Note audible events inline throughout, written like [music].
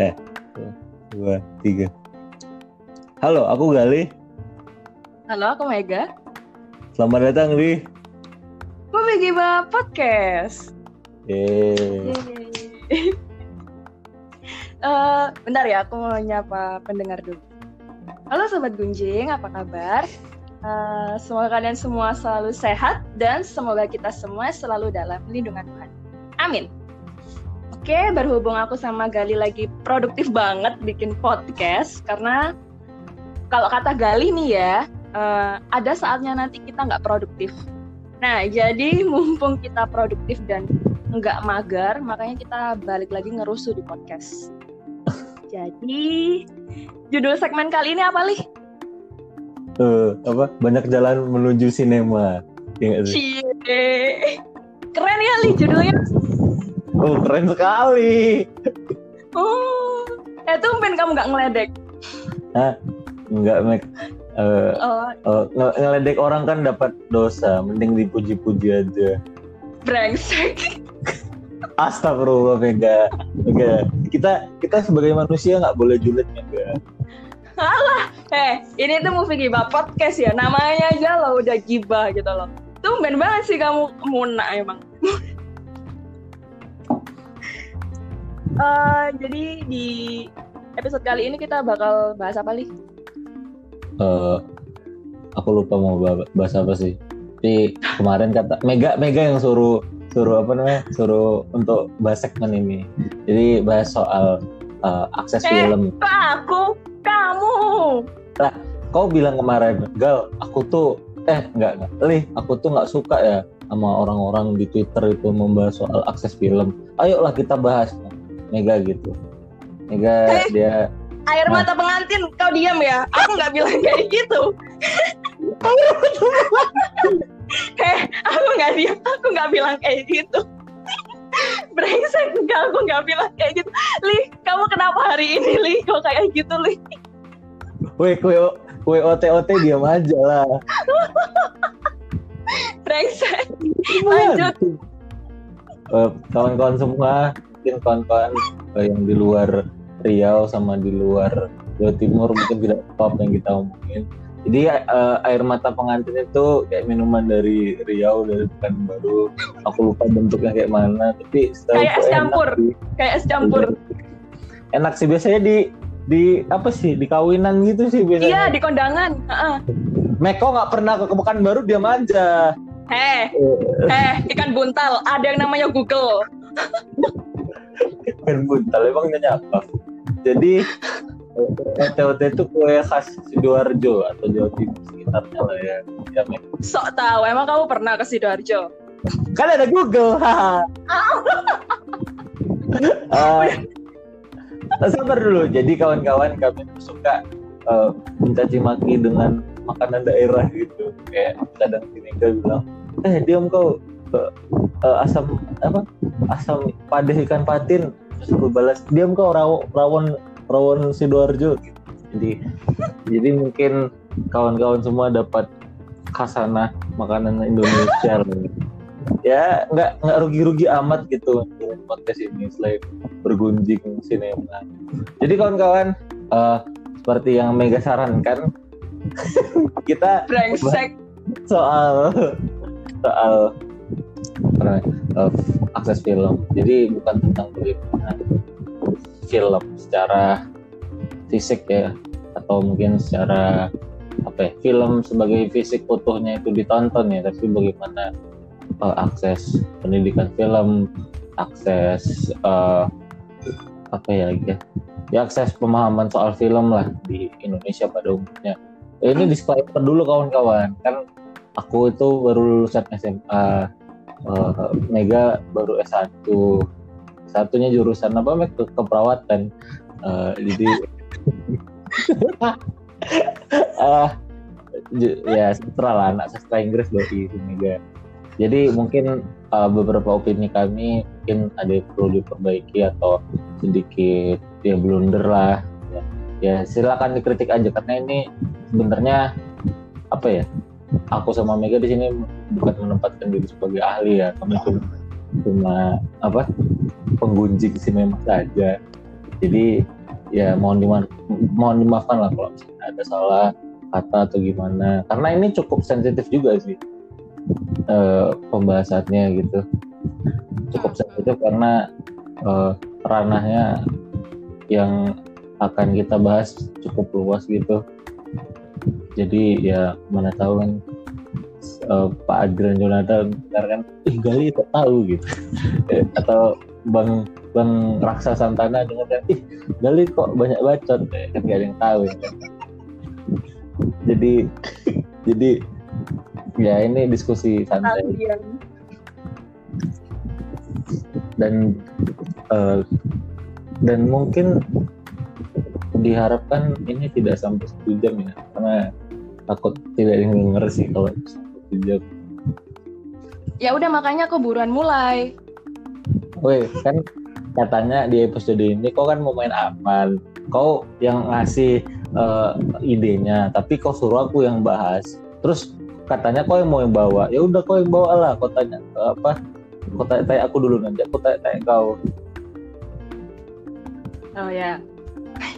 Eh, dua, tiga. Halo, aku Gali. Halo, aku Mega. Selamat datang di. Giba Podcast. Yeay. Yeay. [laughs] Eh, bentar ya, aku mau nyapa pendengar dulu. Halo Sobat Gunjing, apa kabar? Eh, semoga kalian semua selalu sehat dan semoga kita semua selalu dalam lindungan Tuhan. Amin. Oke, berhubung aku sama Gali lagi produktif banget bikin podcast karena kalau kata Gali nih ya, eh, ada saatnya nanti kita nggak produktif. Nah, jadi mumpung kita produktif dan nggak mager, makanya kita balik lagi ngerusuh di podcast. Jadi, judul segmen kali ini apa, Lih? Eh, apa? Banyak jalan menuju sinema. Ya sih? Cie. Keren ya, Lih, judulnya. Oh, keren sekali. Oh, eh tumben kamu nggak ngeledek. Enggak, Mek. Eh, Oh, eh, nge- ngeledek orang kan dapat dosa. Mending dipuji-puji aja. brengsek. [laughs] Astagfirullah, Mega. Mega. Kita kita sebagai manusia nggak boleh julid, Mega. Eh, ini tuh movie gibah podcast ya. Namanya aja lo udah gibah gitu loh. Tumben banget sih kamu muna emang. Eh, jadi di episode kali ini kita bakal bahas apa, Lih? Eh, aku lupa mau ba- bahas apa sih. Tapi kemarin kata Mega Mega yang suruh suruh apa namanya suruh untuk bahas segmen ini. Jadi bahas soal eh, akses Eh. film. Aku, kamu. Kau bilang kemarin, Gal, aku tuh eh enggak enggak, Lih, aku tuh nggak suka ya sama orang-orang di Twitter itu membahas soal akses film. Ayolah kita bahas, Mega gitu. Mega Eh. dia Air Nah. mata pengantin, kau diam ya. Aku nggak bilang kayak gitu. eh, aku nggak diam. Aku nggak bilang kayak gitu. Brengsek, enggak, aku nggak bilang kayak gitu. Li, kamu kenapa hari ini, Li? Kok kayak gitu, Li? Weh, kue kue OT-OT diam aja lah. Brengsek. Lanjut. Eh, kawan-kawan semua, mungkin kawan-kawan eh, yang di luar Riau sama di luar Jawa Timur mungkin tidak apa yang kita omongin. Jadi eh, air mata pengantin itu kayak minuman dari Riau dari Pekanbaru. Aku lupa bentuknya kayak mana, tapi Kayak es campur. Kayak es campur. Enak sih biasanya di di apa sih di kawinan gitu sih Iya, biasanya. di kondangan. Heeh. Meko nggak pernah ke Pekanbaru diam aja. Heh, eh, ikan buntal. Ada yang namanya Google. [laughs] Kan buntal emang nanya apa? Jadi OT-OT itu kue khas Sidoarjo atau Jawa Timur sekitarnya lah ya. ya. Sok tahu. Emang kamu pernah ke Sidoarjo? kan ada Google. [laughs] haha. Ah, sabar dulu. Jadi kawan-kawan kami suka eh, mencaci maki dengan makanan daerah gitu. Kayak kadang sini bilang, eh diam kau eh, eh, asam apa asam padeh ikan patin terus gue balas diam kau raw- rawon rawon sidoarjo gitu. jadi jadi mungkin kawan-kawan semua dapat khasanah makanan Indonesia [laughs] ya nggak nggak rugi-rugi amat gitu podcast ini selain bergunjing sinema jadi kawan-kawan eh, seperti yang Mega sarankan [laughs] kita Brengsek. soal soal eh, akses film. Jadi bukan tentang bagaimana film secara fisik ya atau mungkin secara apa ya, film sebagai fisik utuhnya itu ditonton ya, tapi bagaimana eh, akses pendidikan film, akses eh, apa ya lagi ya, ya akses pemahaman soal film lah di Indonesia pada umumnya. Ini disclaimer dulu kawan-kawan, kan aku itu baru lulusan SMA eh, Mega baru S1 satunya jurusan apa Meg ke keperawatan. Eh, jadi [laughs] ju- ya sastra lah anak sastra Inggris si Mega. Jadi mungkin eh, beberapa opini kami mungkin ada yang perlu diperbaiki atau sedikit ya blunder lah. Ya, ya silakan dikritik aja karena ini sebenarnya apa ya aku sama Mega di sini bukan menempatkan diri sebagai ahli ya kami cuma cuma apa penggunjing sinema saja. Jadi ya mohon dimaaf mohon dimaafkan lah kalau misalnya ada salah kata atau gimana. Karena ini cukup sensitif juga sih uh, pembahasannya gitu. Cukup sensitif karena uh, ranahnya yang akan kita bahas cukup luas gitu jadi ya mana tahu kan uh, Pak Adrian Jonathan kan ih Gali tak tahu gitu. [laughs] Atau Bang Bang Raksa Santana dengan kan ih Gali kok banyak bacot. Eh, kan gak ada yang tahu ya. jadi [laughs] jadi ya ini diskusi santai. Dan uh, dan mungkin diharapkan ini tidak sampai satu jam ya karena takut tidak yang denger sih kalau satu jam ya udah makanya aku buruan mulai. Woi kan katanya di episode ini kau kan mau main aman. Kau yang ngasih uh, idenya tapi kau suruh aku yang bahas. Terus katanya kau yang mau yang bawa. Ya udah kau yang bawa lah kau tanya uh, apa? Kau tanya, tanya aku dulu nanti. Aku tanya, tanya kau. Oh ya.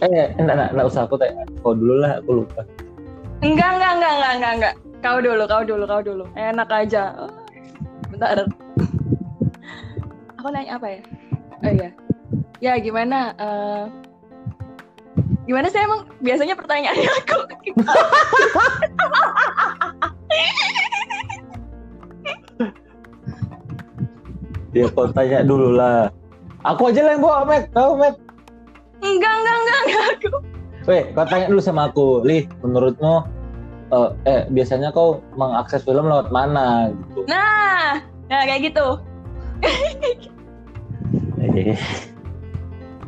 Eh enggak, enggak, enggak usah. Aku tanya. Kau dulu lah aku lupa enggak enggak enggak enggak enggak enggak. Kau dulu kau dulu kau dulu. Enak aja. Oh, bentar. Aku nanya apa ya? Oh iya. Ya gimana uh, gimana sih emang biasanya pertanyaannya aku? Ya kau tanya dulu lah. Aku aja lah yang bawa Mac kau Mac Enggak, enggak, enggak, enggak aku. Weh, kau tanya dulu sama aku, Lih, menurutmu uh, eh biasanya kau mengakses film lewat mana gitu. Nah, nah kayak gitu. [laughs] eh,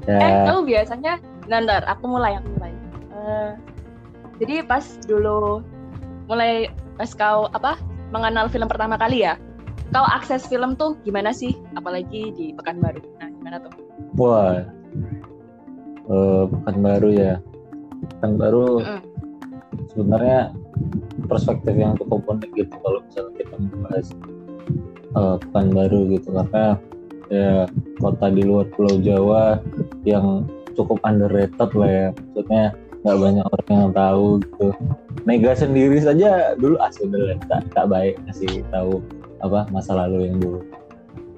ya. eh kau biasanya nanti aku mulai, aku mulai. Uh, jadi pas dulu mulai pas kau apa mengenal film pertama kali ya, kau akses film tuh gimana sih? Apalagi di Pekanbaru. Nah, gimana tuh? Wah, uh, baru ya baru. Mm. sebenarnya perspektif yang cukup unik gitu kalau misalnya kita membahas uh, baru gitu. Karena ya kota di luar Pulau Jawa yang cukup underrated lah ya. Maksudnya nggak banyak orang yang tahu gitu. Mega sendiri saja dulu ah sebenarnya tak, tak baik ngasih tahu apa masa lalu yang dulu.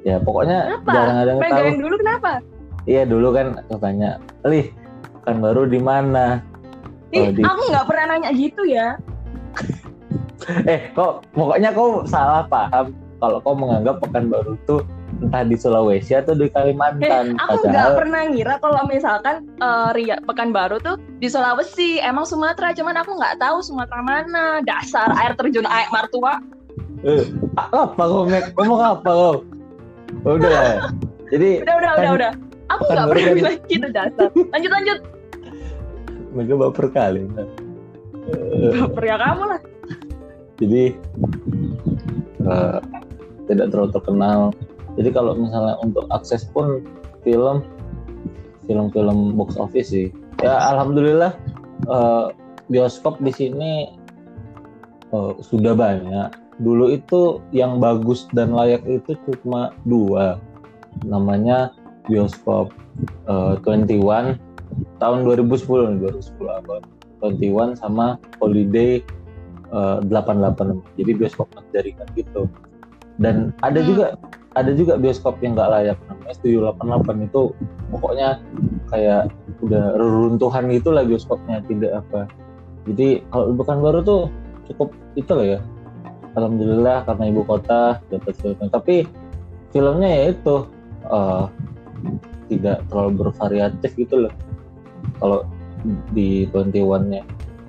Ya pokoknya jarang ada yang tahu. Yang dulu kenapa? Iya dulu kan katanya, Lih, kan baru di mana? Ih, aku nggak pernah nanya gitu ya. [laughs] eh, kok pokoknya kau salah paham kalau kau menganggap Pekanbaru itu entah di Sulawesi atau di Kalimantan. Eh, aku nggak pernah ngira kalau misalkan uh, Ria Pekanbaru tuh di Sulawesi, emang Sumatera, cuman aku nggak tahu Sumatera mana. Dasar air terjun air martua. Eh, apa kau ngomong apa kau? Udah. [laughs] Jadi udah udah kan, udah udah Aku nggak pernah kan... bilang gitu dasar. Lanjut lanjut. Mereka baper kali. Baper ya kamu lah. Jadi uh, tidak terlalu terkenal. Jadi kalau misalnya untuk akses pun film film-film box office sih. Ya alhamdulillah uh, bioskop di sini uh, sudah banyak. Dulu itu yang bagus dan layak itu cuma dua. Namanya bioskop uh, eh, 21 tahun 2010 nih 2010 apa 21 sama Holiday uh, eh, 88 jadi bioskop jaringan gitu. Dan ada juga ada juga bioskop yang nggak layak namanya Studio 88 itu pokoknya kayak udah reruntuhan gitu lah bioskopnya tidak apa. Jadi kalau bukan baru tuh cukup itu lah ya. Alhamdulillah karena ibu kota dapat film tapi filmnya ya itu uh, tidak terlalu bervariatif gitu loh kalau di 21 nya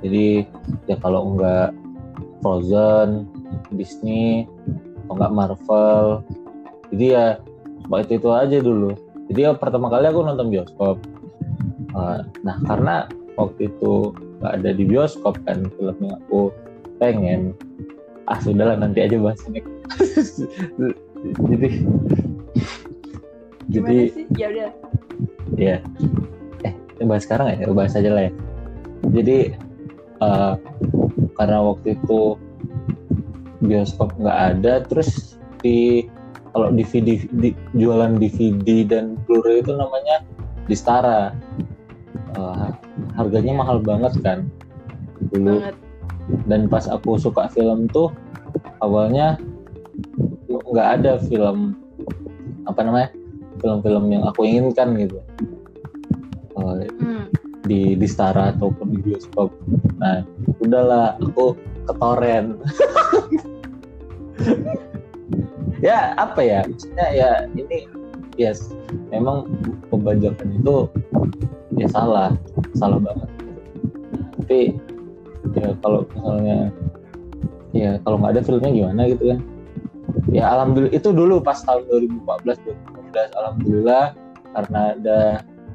jadi ya kalau enggak Frozen Disney atau enggak Marvel jadi ya itu itu aja dulu. Jadi ya pertama kali aku nonton bioskop. Uh, nah karena waktu itu nggak ada di bioskop kan film yang aku pengen ah sudahlah nanti aja bahas ini. [laughs] Jadi jadi ya udah. Ya eh bahas sekarang ya bahas aja lah ya jadi uh, karena waktu itu bioskop nggak ada terus di kalau DVD di, jualan DVD dan Blu-ray itu namanya di Stara uh, harganya mahal banget kan. Dulu. Banget. dan pas aku suka film tuh awalnya nggak ada film apa namanya film-film yang aku inginkan gitu. Uh, Di di Stara ataupun di bioskop. Nah udahlah aku ke torrent [laughs] ya apa ya? Maksudnya ya ini yes memang pembajakan itu ya salah salah banget. Tapi ya kalau misalnya ya kalau nggak ada filmnya gimana gitu kan? Ya alhamdulillah itu dulu pas tahun 2014 2015 alhamdulillah karena ada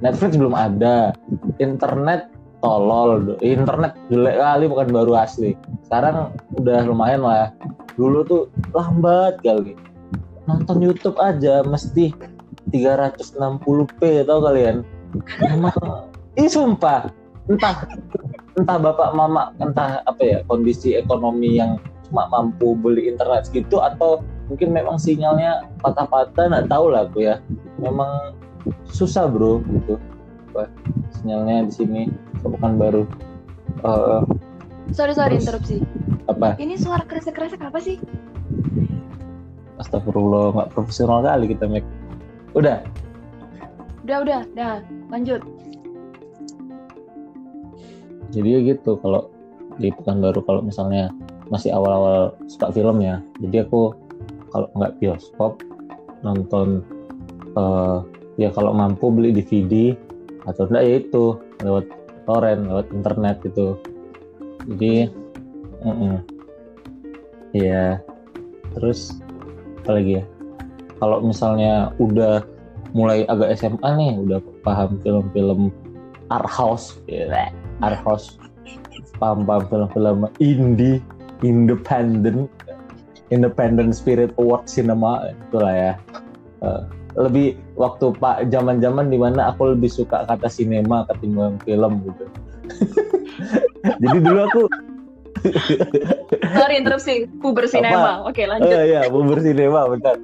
Netflix belum ada. Internet tolol. Internet jelek kali bukan baru asli. Sekarang udah lumayan lah. Dulu tuh lambat kali. Nonton YouTube aja mesti 360p tau kalian? Emang ini sumpah. Entah entah bapak mama entah apa ya kondisi ekonomi yang cuma mampu beli internet segitu atau mungkin memang sinyalnya patah-patah nggak tahu lah aku ya. Memang susah bro gitu apa, sinyalnya di sini bukan baru Eh, Sorry sorry Terus? interupsi. apa Ini suara kresek-kresek apa sih? astagfirullah nggak profesional kali kita make udah Udah udah, dah lanjut. jadi gitu kalau di Pekanbaru kalau misalnya masih awal-awal suka film ya jadi aku kalau nggak bioskop nonton eh, ya kalau mampu beli DVD atau enggak ya itu lewat torrent lewat internet gitu. Jadi mm-mm. ya terus apa lagi ya? Kalau misalnya udah mulai agak SMA nih udah paham film-film art house ya art house paham paham film-film indie independent independent spirit award cinema itulah ya. Eh, lebih waktu pak zaman zaman di mana aku lebih suka kata sinema ketimbang film gitu [laughs] jadi dulu aku Sorry interupsi. Puber sinema. Oke lanjut. Oh iya, bubur sinema bentar.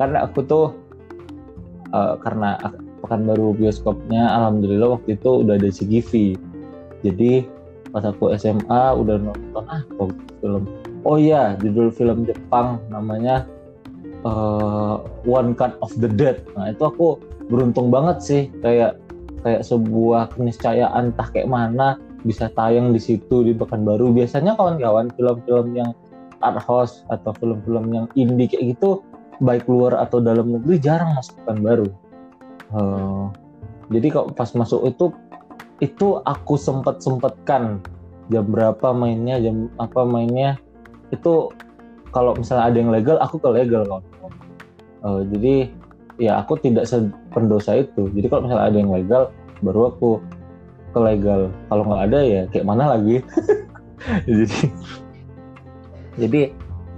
Karena aku tuh eh, karena Pekanbaru bioskopnya alhamdulillah waktu itu udah ada CGV. Jadi pas aku SMA udah nonton ah film. Oh iya, judul film Jepang namanya eh, One Cut of the Dead. Nah, itu aku beruntung banget sih kayak kayak sebuah keniscayaan entah kayak mana bisa tayang di situ di Pekanbaru. Biasanya kawan-kawan film-film yang art house atau film-film yang indie kayak gitu baik luar atau dalam negeri jarang masuk Pekanbaru. Eh, jadi kalau pas masuk itu itu aku sempet sempetkan jam berapa mainnya jam apa mainnya itu kalau misalnya ada yang legal aku ke legal kawan. Eh, jadi ya aku tidak sependosa itu. Jadi kalau misalnya ada yang legal baru aku ke legal. Kalau nggak ada ya kayak mana lagi. [laughs] jadi jadi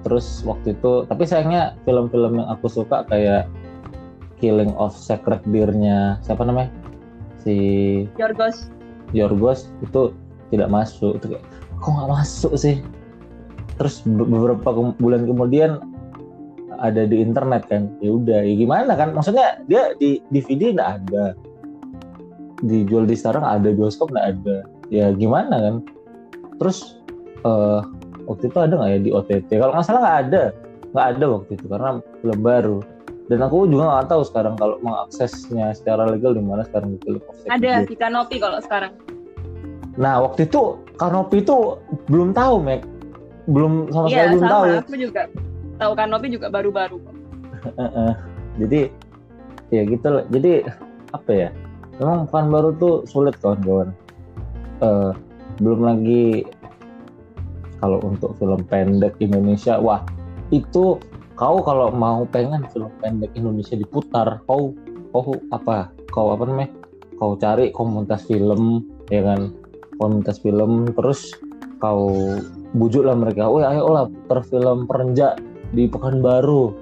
terus waktu itu tapi sayangnya film-film yang aku suka kayak Killing of Sacred Deer-nya siapa namanya si Yorgos. Yorgos itu tidak masuk itu kayak kok nggak masuk sih terus be- beberapa ke- bulan kemudian ada di internet kan. Ya udah ya gimana kan? Maksudnya dia di DVD nggak ada. Dijual di sekarang ada bioskop nggak ada. Ya gimana kan? Terus eh, waktu itu ada nggak ya di OTT kalau nggak salah nggak ada. Nggak ada waktu itu karena film baru. Dan aku juga nggak tahu sekarang kalau mengaksesnya secara legal di mana sekarang di film Ada di Kanopi kalau sekarang. Nah waktu itu Kanopi itu belum tahu Mek belum sama sekali Iya belum sama. tahu. Aku juga tahu Kanopi juga baru-baru. Jadi ya gitu lah. Jadi apa ya? Memang pekan baru tuh sulit kawan-kawan. Eh, belum lagi kalau untuk film pendek Indonesia, wah itu kau kalau mau pengen film pendek Indonesia diputar, kau kau apa? Kau apa namanya? Kau cari komunitas film, ya kan? Komunitas film, terus kau bujuklah mereka, oh ayo lah putar film perenjak di Pekanbaru,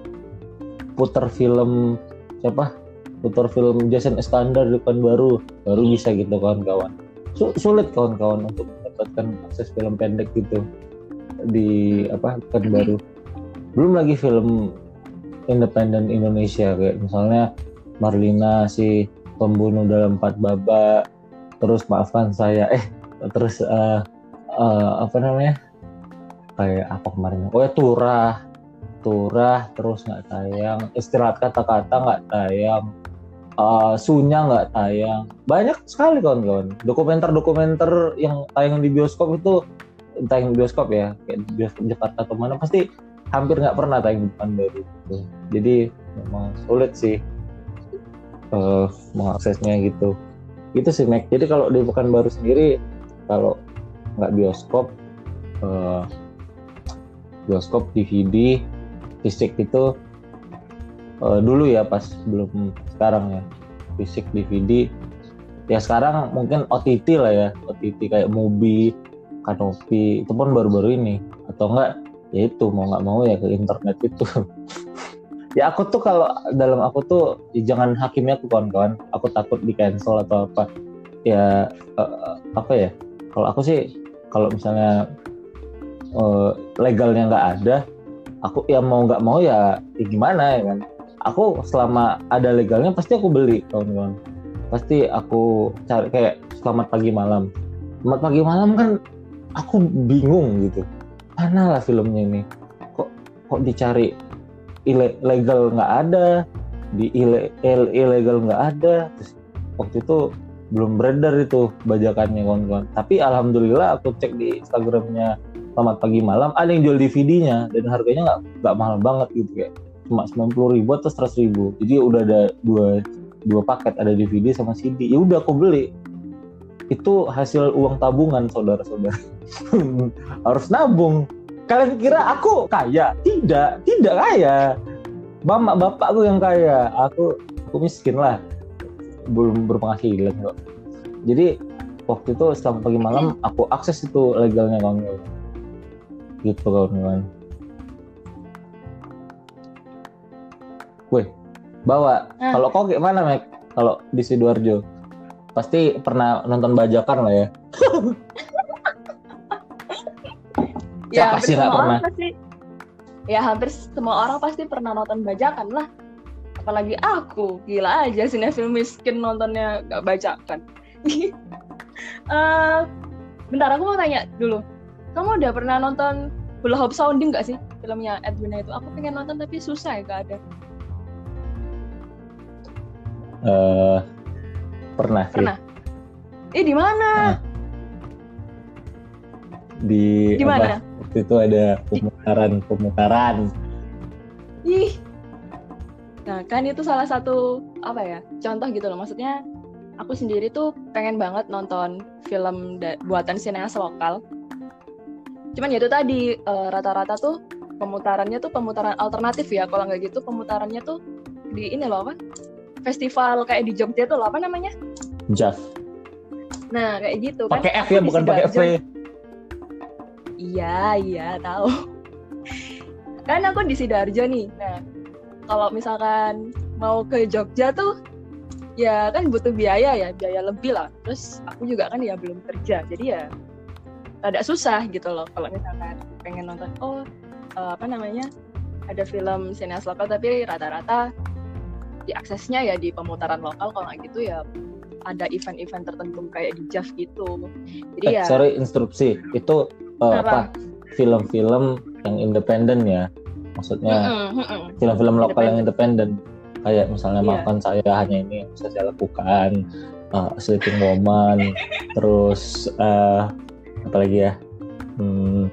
putar film siapa? Putar film Jason Iskandar di Pekanbaru, baru bisa gitu kawan-kawan. Su- sulit kawan-kawan untuk mendapatkan akses film pendek gitu di apa Pekanbaru. Belum lagi film independen Indonesia kayak misalnya Marlina si pembunuh dalam empat babak terus maafkan saya eh terus uh, uh, apa namanya kayak apa kemarin? Oh ya turah. Turah terus nggak tayang. Istirahat kata-kata nggak tayang. Uh, sunya nggak tayang. Banyak sekali kawan-kawan. Dokumenter-dokumenter yang tayang di bioskop itu tayang di bioskop ya kayak di bioskop Jakarta atau mana pasti hampir nggak pernah tayang di baru gitu. jadi memang sulit sih uh, mengaksesnya gitu. Gitu sih Mac. Jadi kalau di Pekanbaru sendiri kalau nggak bioskop uh, bioskop DVD fisik itu uh, dulu ya pas belum sekarang ya. Fisik DVD ya sekarang mungkin OTT lah ya. OTT kayak Mubi Kanopi itu pun baru-baru ini. Atau enggak ya itu mau nggak mau ya ke internet itu. [laughs] Ya aku tuh kalau dalam aku tuh ya jangan hakimnya aku kawan-kawan. Aku takut di cancel atau apa. Ya uh, apa ya? Kalau aku sih kalau misalnya uh, legalnya nggak ada aku ya mau nggak mau ya, ya gimana ya kan? Aku selama ada legalnya pasti aku beli kawan-kawan. Pasti aku cari kayak selamat pagi malam. Selamat pagi malam kan aku bingung gitu mana lah filmnya ini? Kok kok dicari ilegal nggak ada di ilegal nggak ada? Terus waktu itu belum beredar itu bajakannya kawan-kawan. Tapi alhamdulillah aku cek di instagramnya selamat pagi malam. Ada yang jual DVD-nya dan harganya nggak nggak mahal banget gitu kayak cuma sembilan puluh ribu atau seratus ribu. Jadi udah ada dua dua paket ada DVD sama CD ya udah aku beli. Itu hasil uang tabungan saudara-saudara. [laughs] Harus nabung. Kalian kira aku kaya? Tidak tidak kaya. Bapak bapakku yang kaya. Aku aku miskin lah. Belum berpenghasilan kok. Jadi waktu itu setelah pagi malam aku akses itu legalnya kawan-kawan gitu kawan-kawan Wih, bawa. Ah. Kalau kau gimana, Mek? Kalau di Sidoarjo? Pasti pernah nonton bajakan lah ya. [laughs] ya, pasti nggak pernah. Pasti, ya hampir semua orang pasti pernah nonton bajakan lah. Apalagi aku, gila aja film miskin nontonnya nggak bajakan. uh, [laughs] bentar, aku mau tanya dulu. Kamu udah pernah nonton Hula Hope Sounding gak sih filmnya Edwin itu? Aku pengen nonton tapi susah ya gak ada. Uh, pernah sih. Pernah. Eh di mana? Nah, di di mana? Waktu itu ada pemutaran pemutaran. Ih. Nah kan itu salah satu apa ya contoh gitu loh maksudnya aku sendiri tuh pengen banget nonton film buatan sineas lokal. Cuman ya itu tadi uh, rata-rata tuh pemutarannya tuh pemutaran alternatif ya kalau nggak gitu pemutarannya tuh di ini loh apa festival kayak di Jogja tuh apa namanya? JAV. Nah, kayak gitu pake kan. Pakai F ya, bukan pakai V. Iya, iya, tahu. kan aku di Sidoarjo nih. Nah, kalau misalkan mau ke Jogja tuh ya kan butuh biaya ya, biaya lebih lah. Terus aku juga kan ya belum kerja. Jadi ya ada susah gitu loh kalau misalkan pengen nonton. Oh uh, apa namanya? Ada film sineas lokal tapi rata-rata diaksesnya ya di pemutaran lokal. Kalau nggak gitu ya ada event-event tertentu kayak di JAV gitu. Jadi eh, ya sorry instruksi. Itu uh, apa? Film-film yang independen ya. Maksudnya film-film lokal yang independen. kayak misalnya yeah. maafkan saya hanya ini yang bisa saya lakukan uh, Sleeping Woman [laughs] terus uh, apa lagi ya? Hmm,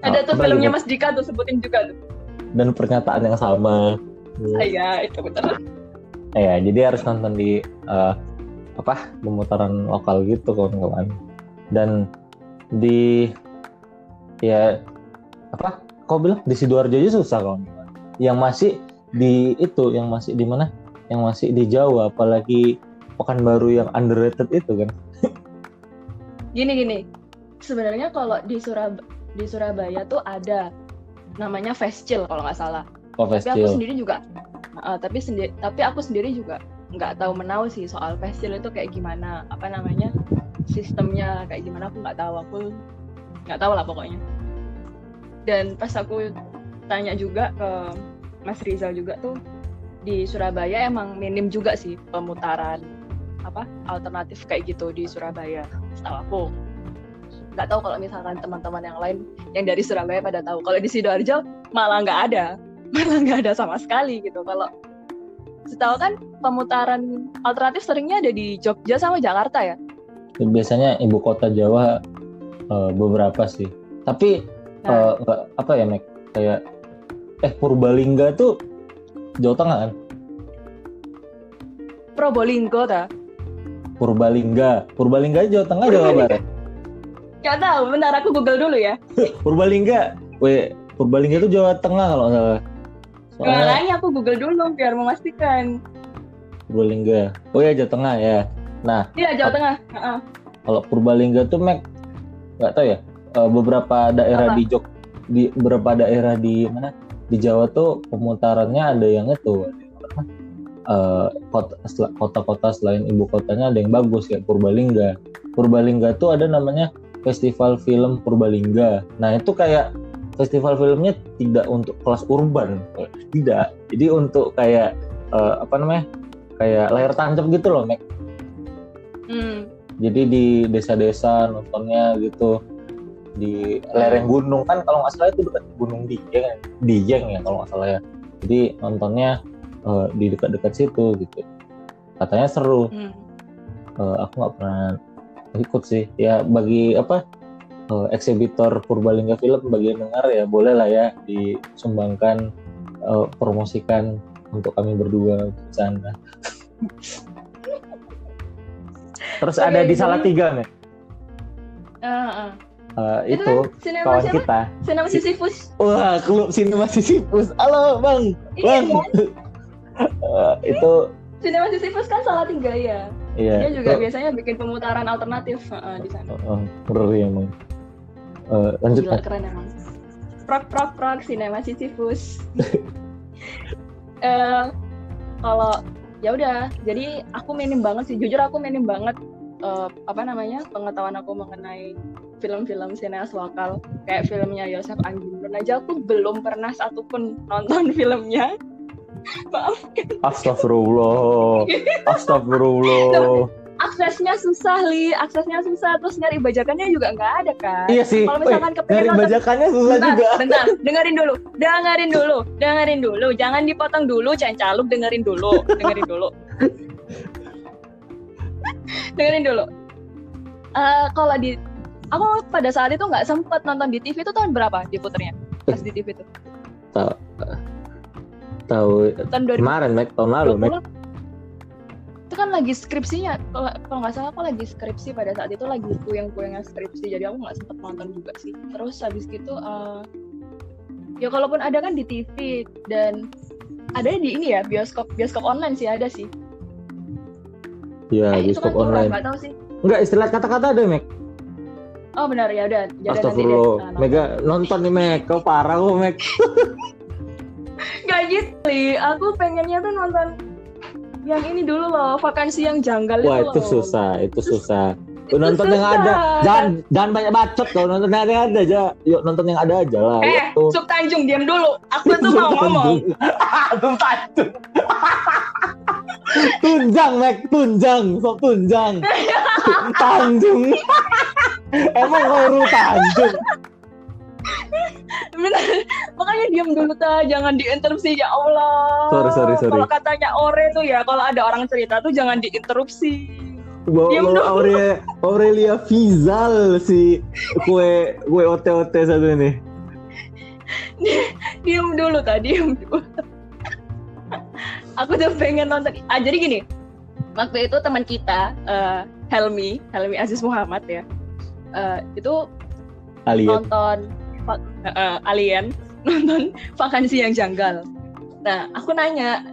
ada tuh filmnya Mas Dika tuh sebutin juga tuh. Dan pernyataan yang sama. Iya itu betul. Ya jadi harus nonton di uh, apa pemutaran lokal gitu kawan-kawan. Dan di ya apa kau bilang di sidoarjo aja susah kawan-kawan. Yang masih di itu yang masih di mana? Yang masih di Jawa apalagi Pekanbaru yang underrated itu kan? [laughs] Gini gini sebenarnya kalau di Surab di Surabaya tuh ada namanya Festival kalau nggak salah. Oh, tapi aku sendiri juga uh, tapi sendiri tapi aku sendiri juga nggak tahu menau sih soal festival itu kayak gimana apa namanya sistemnya kayak gimana aku nggak tahu. Aku nggak tahu lah pokoknya. Dan pas aku tanya juga ke Mas Rizal juga tuh di Surabaya emang minim juga sih pemutaran apa alternatif kayak gitu di Surabaya setahu aku nggak tahu kalau misalkan teman-teman yang lain yang dari Surabaya pada tahu. Kalau di sidoarjo malah nggak ada. [laughs] Malah nggak ada sama sekali gitu. Kalau setahu kan pemutaran alternatif seringnya ada di Jogja sama Jakarta ya? Biasanya ibu kota Jawa uh, beberapa sih. Tapi nah. uh, apa ya Mek? Kayak eh Purbalingga tuh Jawa Tengah kan? Probolinggo ta? Purbalingga. Purbalingga Jawa Tengah Jawa Barat Gak tahu, bentar aku Google dulu ya. [laughs] Purbalingga, we Purbalingga itu Jawa Tengah kalau nggak salah. Soalnya... Makanya aku Google dulu biar memastikan. Purbalingga. Oh ya Jawa Tengah ya. Nah. Iya Jawa Tengah. Uh-uh. Kalau Purbalingga tuh Mek nggak tahu ya. Uh, beberapa daerah Apa? di Jog di beberapa daerah di mana di Jawa tuh pemutarannya ada yang itu uh, kota-kota selain ibu kotanya ada yang bagus kayak Purbalingga. Purbalingga tuh ada namanya Festival Film Purbalingga. Nah itu kayak festival filmnya tidak untuk kelas urban, tidak. Jadi untuk kayak uh, apa namanya, kayak layar tancap gitu loh, Mek. Hmm. Jadi di desa-desa nontonnya gitu di lereng gunung kan kalau nggak salah itu dekat gunung Dieng, Dieng ya kalau nggak salah ya. Jadi nontonnya uh, di dekat-dekat situ gitu. Katanya seru. Hmm. Uh, aku nggak pernah ikut sih. Ya bagi apa uh, eksibitor Purbalingga Film bagi yang dengar ya boleh lah ya disumbangkan uh, promosikan untuk kami berdua di sana. [laughs] Terus Oke, ada di salah tiga nih. Uh, uh. Uh, itu, itu kan kawan siapa? kita. Sinema Sisyphus. Wah, klub Sinema Sisyphus. Halo, Bang. Iya, bang. Iya. uh, [laughs] itu Sinema Sisyphus kan salah tiga ya. Iya. Dia juga biasanya bikin pemutaran alternatif uh, di sana. Uh, uh, emang uh, lanjut Gila, keren emang prok prok prok sinema Sisyphus uh, [laughs] kalau ya udah jadi aku minim banget sih jujur aku minim banget uh, apa namanya pengetahuan aku mengenai film-film sineas lokal kayak filmnya Yosef Anggimron aja aku belum pernah satupun nonton [laughs] filmnya maaf Astagfirullah. Astagfirullah. Aksesnya susah li. Aksesnya susah. Terus nyari bajakannya juga nggak ada kan? Iya sih. Kalau misalkan ke nyari bajakannya susah bentar, juga. bentar. [laughs] Dengerin dulu. Dengerin dulu. Dengerin dulu. Jangan dipotong dulu jangan caluk dengerin dulu. Dengerin dulu. [laughs] Dengerin dulu. Uh, kalau di aku pada saat itu nggak sempet nonton di TV itu tahun berapa diputernya? Pas di TV itu tahu kemarin Mac tahun lalu Mac itu kan lagi skripsinya kalau nggak salah aku lagi skripsi pada saat itu lagi kuyang-kuyangnya skripsi jadi aku nggak sempet nonton juga sih terus habis gitu uh, ya kalaupun ada kan di TV dan ada di ini ya bioskop bioskop online sih ada sih Iya, eh, bioskop kan online. Nggak tahu sih. Enggak, istilah kata-kata ada, Mek. Oh benar ya udah. Astagfirullah. Mega nonton nih Mek, kau parah kok Mek. [laughs] Gak gitu, aku pengennya tuh nonton yang ini dulu loh vakansi yang janggal Wah, itu, itu susah itu susah. itu nonton susah. yang ada. Jangan jangan banyak bacot kalau nonton yang ada ada aja. Yuk nonton yang ada aja lah eh gitu. Sub Tanjung diam dulu. Aku tuh mau ngomong. [laughs] Sub Tanjung. [laughs] Tunjang Mac tunjang sok tunjang. [laughs] Tanjung. Emang baru Tanjung Bener. Makanya diam dulu ta, jangan diinterupsi ya Allah. Sorry sorry sorry. Kalau katanya Ore tuh ya, kalau ada orang cerita tuh jangan diinterupsi. Diam dulu. Aurelia, Aurelia Fizal si kue kue ote ote satu ini. [laughs] diam dulu tadi, diam dulu. Aku tuh pengen nonton. Ah, jadi gini, waktu itu teman kita uh, Helmi, Helmi Aziz Muhammad ya, uh, itu Alien. nonton uh, alien [laughs] nonton vakansi yang janggal. Nah, aku nanya,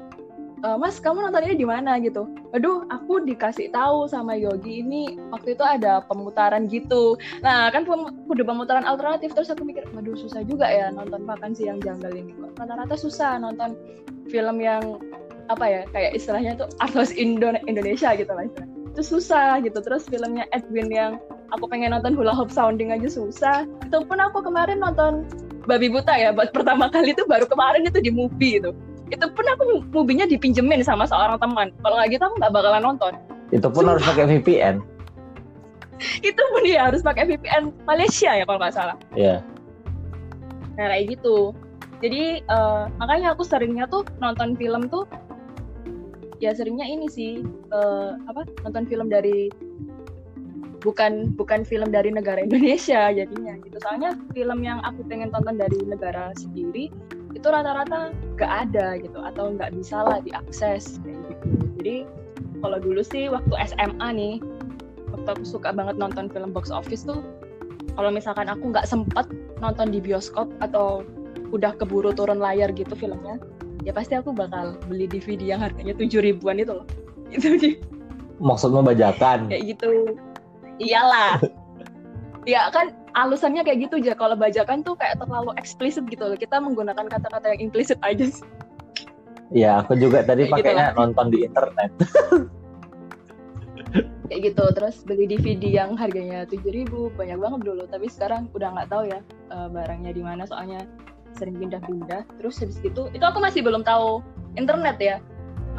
e, Mas, kamu nontonnya di mana gitu? Aduh, aku dikasih tahu sama Yogi ini waktu itu ada pemutaran gitu. Nah, kan udah pemutaran alternatif terus aku mikir, waduh susah juga ya nonton vakansi yang janggal ini. Rata-rata susah nonton film yang apa ya kayak istilahnya tuh artos Indo Indonesia gitu lah. Itu susah gitu. Terus filmnya Edwin yang aku pengen nonton hula hoop sounding aja susah itu pun aku kemarin nonton babi buta ya buat pertama kali itu baru kemarin itu di movie itu itu pun aku movie-nya dipinjemin sama seorang teman kalau nggak gitu aku nggak bakalan nonton Itu pun harus pakai VPN. [laughs] itu pun dia harus pakai VPN Malaysia ya kalau nggak salah. Iya. Nah kayak gitu. Jadi uh, makanya aku seringnya tuh nonton film tuh ya seringnya ini sih uh, apa nonton film dari bukan bukan film dari negara Indonesia jadinya gitu. Soalnya film yang aku pengen tonton dari negara sendiri itu rata-rata gak ada gitu atau nggak bisa lah diakses kayak gitu. Jadi kalau dulu sih waktu SMA nih waktu aku suka banget nonton film box office tuh kalau misalkan aku nggak sempet nonton di bioskop atau udah keburu turun layar gitu filmnya ya pasti aku bakal beli DVD yang harganya tujuh ribuan itu loh. Itu sih. Maksudnya bajakan? Kayak gitu iyalah. Ya kan alusannya kayak gitu aja kalau bajakan tuh kayak terlalu eksplisit gitu loh. Kita menggunakan kata-kata yang implisit aja sih. Iya, aku juga tadi pakainya gitu nonton di internet. [laughs] kayak gitu, terus beli DVD yang harganya tujuh ribu banyak banget dulu. Tapi sekarang udah nggak tahu ya uh, barangnya di mana, soalnya sering pindah-pindah. Terus habis itu itu aku masih belum tahu internet ya.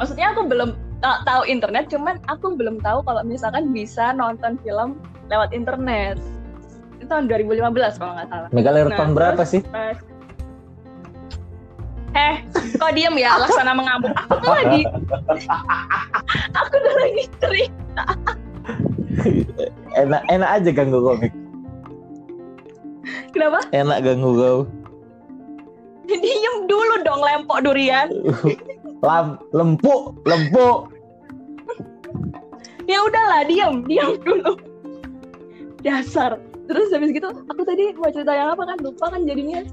Maksudnya aku belum tahu internet cuman aku belum tahu kalau misalkan bisa nonton film lewat internet. Itu tahun 2015 kalau nggak salah. Mega nah, tahun berapa sih? eh kok diem ya? Laksana mengamuk. Aku tuh lagi [laughs] aku tuh lagi cerita. Enak enak aja ganggu komik. Kenapa? Enak ganggu kau. Diem dulu dong lempok durian. [laughs] Lam, lempuk, lempuk. ya udahlah, diem, diem dulu. Dasar. Terus habis gitu, aku tadi mau cerita yang apa kan? Lupa kan jadinya.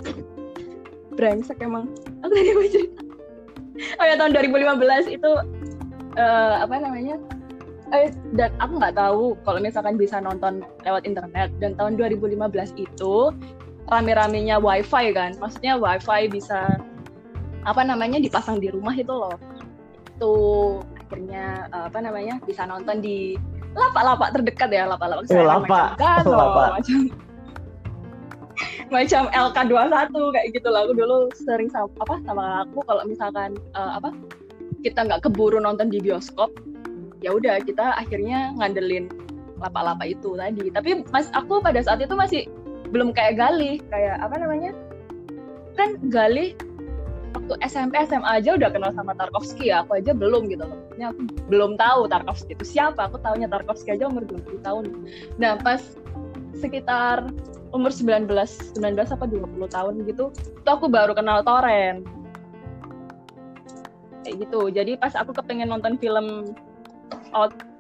Brengsek emang. Aku tadi mau cerita. Oh ya tahun 2015 itu uh, apa namanya? Eh, dan aku nggak tahu kalau misalkan bisa nonton lewat internet dan tahun 2015 itu rame-ramenya wifi kan maksudnya wifi bisa apa namanya dipasang di rumah itu loh. Itu akhirnya eh, apa namanya bisa nonton di lapak-lapak terdekat ya lapak-lapak oh, lapak. macam lapak. macam [laughs] macam LK21 kayak gitu lah aku dulu sering sama apa sama aku kalau misalkan uh, apa kita nggak keburu nonton di bioskop ya udah kita akhirnya ngandelin lapak-lapak itu tadi. Tapi mas aku pada saat itu masih belum kayak Galih kayak apa namanya kan Galih waktu SMP SMA aja udah kenal sama Tarkovsky ya aku aja belum gitu loh. Ini aku belum tahu Tarkovsky itu siapa aku tahunya Tarkovsky aja umur 20 tahun. Nah pas sekitar umur 19 19 apa 20 tahun gitu itu aku baru kenal Torrent. Kayak gitu. Jadi pas aku kepengen nonton film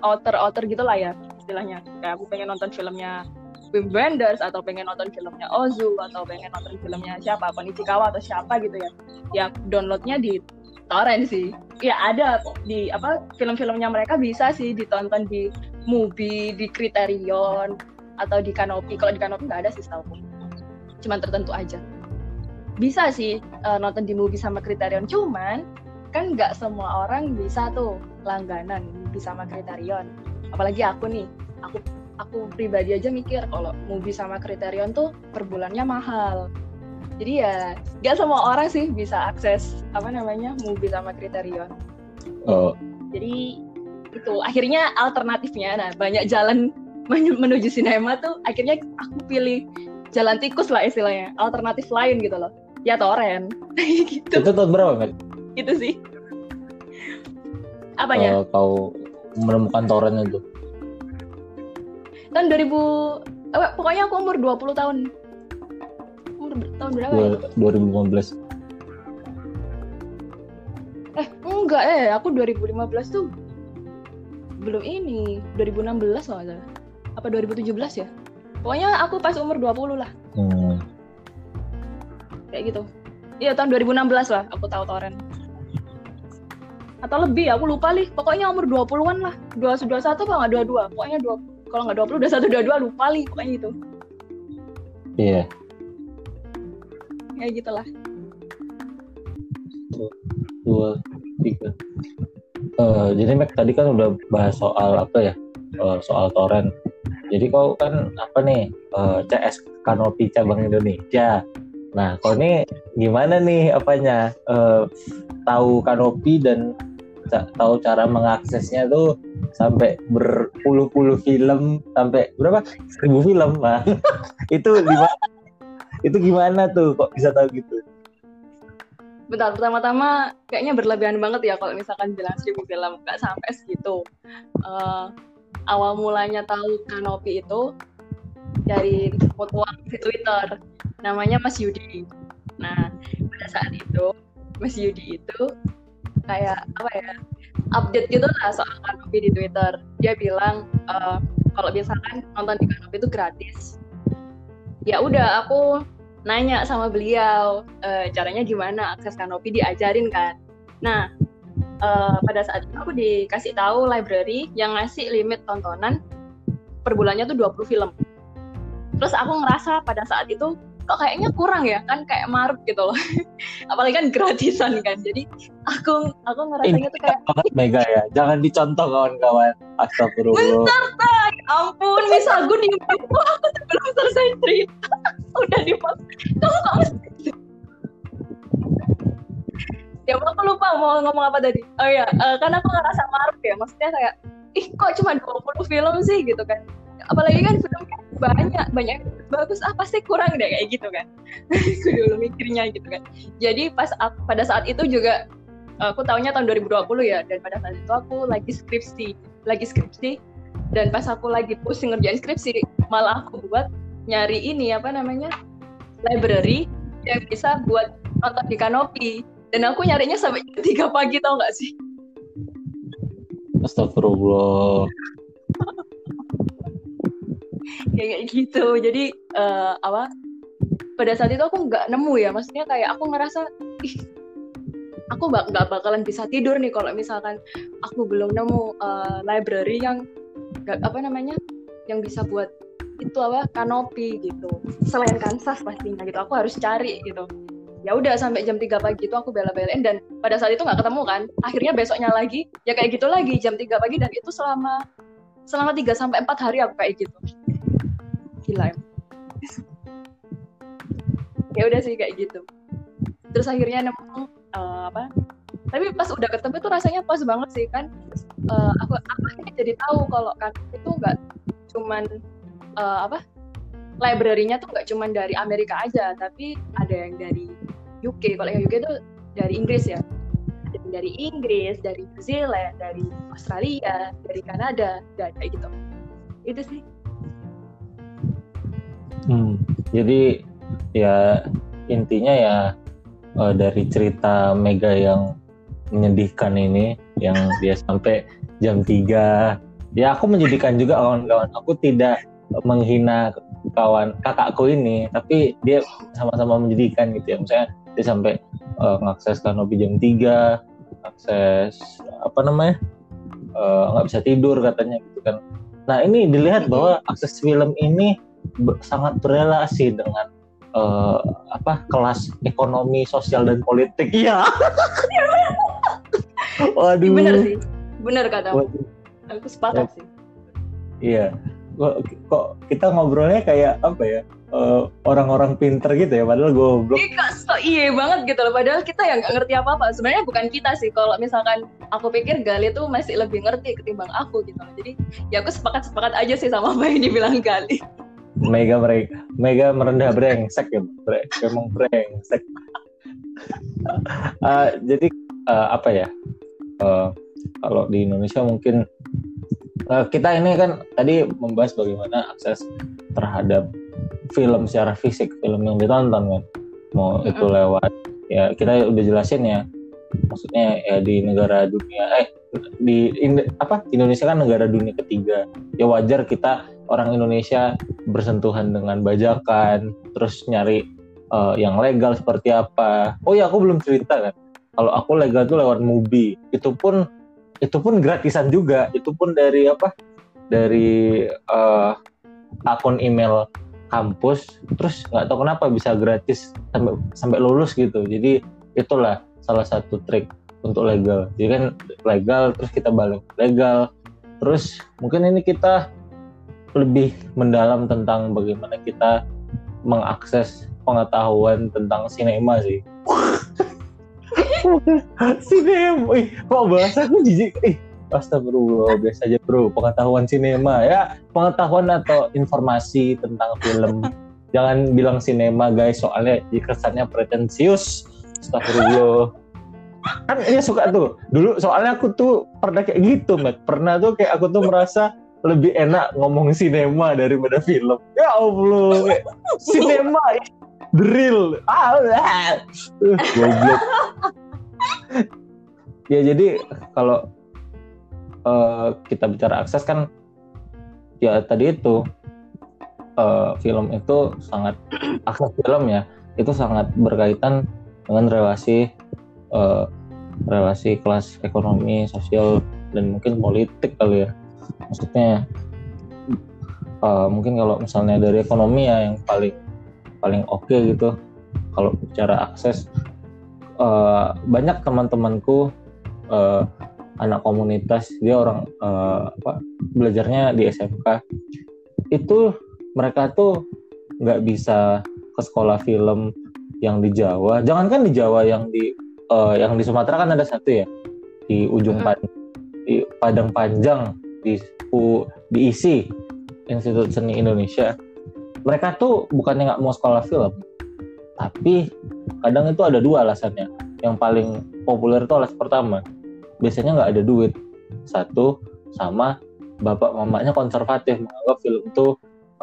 outer outer gitu lah ya istilahnya. Kayak aku pengen nonton filmnya Wim Wenders atau pengen nonton filmnya Ozu atau pengen nonton filmnya siapa Konichikawa atau siapa gitu ya. Ya downloadnya di torrent sih. Ya ada di apa film-filmnya mereka bisa sih ditonton di movie di Criterion atau di Kanopi. Kalau di Kanopi nggak ada sih setahu cuman tertentu aja. Bisa sih uh, nonton di movie sama Criterion. Cuman kan nggak semua orang bisa tuh langganan bisa sama Criterion. Apalagi aku nih aku aku pribadi aja mikir kalau movie sama Kriterion tuh per bulannya mahal. Jadi ya gak semua orang sih bisa akses apa namanya movie sama Kriterion. Oh. Jadi itu akhirnya alternatifnya nah banyak jalan [laughs] menuju sinema tuh akhirnya aku pilih jalan tikus lah istilahnya alternatif lain gitu loh ya torrent [laughs] gitu itu tahun berapa Met? itu sih apanya uh, kau menemukan torrent itu tahun 2000 eh, pokoknya aku umur 20 tahun. Umur tahun berapa ya? 2015 eh enggak eh aku 2015 tuh belum ini 2016 loh ada apa 2017 ya? Pokoknya aku pas umur 20 lah. Hmm. kayak gitu. Iya tahun 2016 lah aku tahu torrent atau lebih aku lupa nih pokoknya umur 20-an lah. 21 apa nggak? 22 pokoknya 20 kalau nggak 20 udah satu dua dua lupa li pokoknya gitu. Iya. Yeah. ya gitulah dua tiga. Uh, jadi Mac tadi kan udah bahas soal apa ya? Uh, soal torrent. Jadi kau kan apa nih? Uh, eh, CS Kanopi cabang Indonesia. Nah kau ini gimana nih apanya? Uh, tahu Kanopi dan tahu cara mengaksesnya tuh sampai berpuluh-puluh film sampai berapa? Seribu film lah [laughs] itu gimana itu gimana tuh? Kok bisa tahu gitu? Bentar, pertama-tama kayaknya berlebihan banget ya kalau misalkan bilang seribu film. Nggak sampai segitu. Uh, awal mulanya tahu kanopi itu dari foto di Twitter, namanya Mas Yudi. Nah, pada saat itu Mas Yudi itu kayak apa ya update gitu lah soal kanopi di Twitter. Dia bilang uh, kalau misalkan nonton di kanopi itu gratis. Ya udah aku nanya sama beliau uh, caranya gimana akses kanopi diajarin kan nah uh, pada saat itu aku dikasih tahu library yang ngasih limit tontonan per bulannya tuh 20 film terus aku ngerasa pada saat itu kok kayaknya kurang ya kan kayak maruk gitu loh. [laughs] Apalagi kan gratisan kan jadi aku aku ngerasanya tuh kayak mega ya. Jangan dicontoh kawan-kawan. Astagfirullah. Bentar tak ampun misal gue nih aku belum selesai cerita. [laughs] Udah di kamu kok mesti ya aku lupa mau ngomong apa tadi. Oh ya uh, kan aku ngerasa maruk ya. Maksudnya kayak ih kok cuma 20 film sih gitu kan apalagi kan filmnya banyak banyak. Bagus apa sih kurang deh kayak gitu kan. [laughs] Aku dulu mikirnya gitu kan. Jadi pas aku, pada saat itu juga aku tahunya tahun 2020 ya dan pada saat itu aku lagi skripsi lagi skripsi. Dan pas aku lagi pusing ngerjain skripsi malah aku buat nyari ini apa namanya library yang bisa buat nonton di kanopi. Dan aku nyarinya sampai jam tiga pagi tau gak sih? Astagfirullah [laughs] kayak gitu. Jadi uh, apa pada saat itu aku nggak nemu ya. Maksudnya kayak aku ngerasa ih aku nggak bakalan bisa tidur nih kalau misalkan aku belum nemu uh, library yang gak, apa namanya yang bisa buat itu apa kanopi gitu. Selain kansas pastinya gitu. Aku harus cari gitu. Ya udah sampai jam 3 pagi itu aku bela-belain dan pada saat itu nggak ketemu kan. Akhirnya besoknya lagi ya kayak gitu lagi jam 3 pagi dan itu selama selama 3 sampai 4 hari aku kayak gitu gila ya udah sih kayak gitu terus akhirnya nemu uh, apa tapi pas udah ketemu tuh rasanya pas banget sih kan uh, aku akhirnya jadi tahu kalau kan itu nggak cuman uh, apa library-nya tuh nggak cuma dari Amerika aja, tapi ada yang dari UK. Kalau yang UK itu dari Inggris ya. Ada dari Inggris, dari New Zealand, dari Australia, dari Kanada, dan kayak gitu. Itu sih. Hmm, jadi ya intinya ya uh, dari cerita Mega yang menyedihkan ini yang dia sampai jam 3 ya aku menyedihkan juga kawan-kawan. Aku tidak menghina kawan kakakku ini tapi dia sama-sama menjadikan gitu ya. Misalnya dia sampai uh, ngakses kanopi jam 3 akses apa namanya eh, nggak bisa tidur katanya gitu kan. Nah ini dilihat bahwa akses film ini sangat berrelasi dengan uh, apa kelas ekonomi sosial dan politik. Iya. [laughs] Waduh. Bener sih. Bener kata. Aku sepakat sih. Iya. Kok, kok kita ngobrolnya kayak apa ya eh, orang-orang pinter gitu ya padahal goblok. Iya so iya banget gitu loh. Padahal kita yang nggak ngerti apa apa sebenarnya bukan kita sih. Kalau misalkan aku pikir Gali tuh masih lebih ngerti ketimbang aku gitu loh. Jadi ya aku sepakat sepakat aja sih sama apa yang dibilang Gali Mega mereka Mega merendah brengsek ya bre, emang brengsek uh, [laughs] jadi uh, apa ya uh, kalau di Indonesia mungkin uh, kita ini kan tadi membahas bagaimana akses terhadap film secara fisik, film yang ditonton kan. Mau itu lewat ya kita udah jelasin ya. Maksudnya ya di negara dunia eh di in, apa Indonesia kan negara dunia ketiga. Ya wajar kita orang Indonesia bersentuhan dengan bajakan, terus nyari uh, yang legal seperti apa. Oh ya aku belum cerita kan. Kalau aku legal tuh lewat Mubi. Itu pun itu pun gratisan juga itu pun dari apa dari uh, akun email kampus terus nggak tahu kenapa bisa gratis sampai sampai lulus gitu jadi itulah salah satu trik untuk legal jadi kan legal terus kita balik legal terus mungkin ini kita lebih mendalam tentang bagaimana kita mengakses pengetahuan tentang sinema sih [laughs] Sinem, ih, kok bahasa aku jijik, ih, Astagfirullah, biasa aja bro. Pengetahuan sinema ya, pengetahuan atau informasi tentang film. [laughs] Jangan bilang sinema guys, soalnya kesannya pretensius. Astagfirullah. Kan dia suka tuh. Dulu soalnya aku tuh pernah kayak gitu, Matt. Pernah tuh kayak aku tuh merasa lebih enak ngomong sinema daripada film. Ya Allah, sinema drill. Ah, goblok. ya jadi kalau uh, kita bicara akses kan ya tadi itu uh, film itu sangat akses film ya itu sangat berkaitan dengan relasi uh, relasi kelas ekonomi sosial dan mungkin politik kali ya. Maksudnya uh, mungkin kalau misalnya dari ekonomi ya yang paling paling oke okay gitu. Kalau bicara akses uh, banyak teman-temanku uh, anak komunitas dia orang uh, apa belajarnya di SMK itu mereka tuh nggak bisa ke sekolah film yang di Jawa. Jangankan di Jawa yang di uh, yang di Sumatera kan ada satu ya? Di ujung hmm. di Padang Panjang di U, di ISI Institut Seni Indonesia. Mereka tuh bukannya nggak mau sekolah film tapi kadang itu ada dua alasannya. Yang paling populer itu alasan pertama biasanya nggak ada duit. Satu sama bapak mamanya konservatif menganggap film itu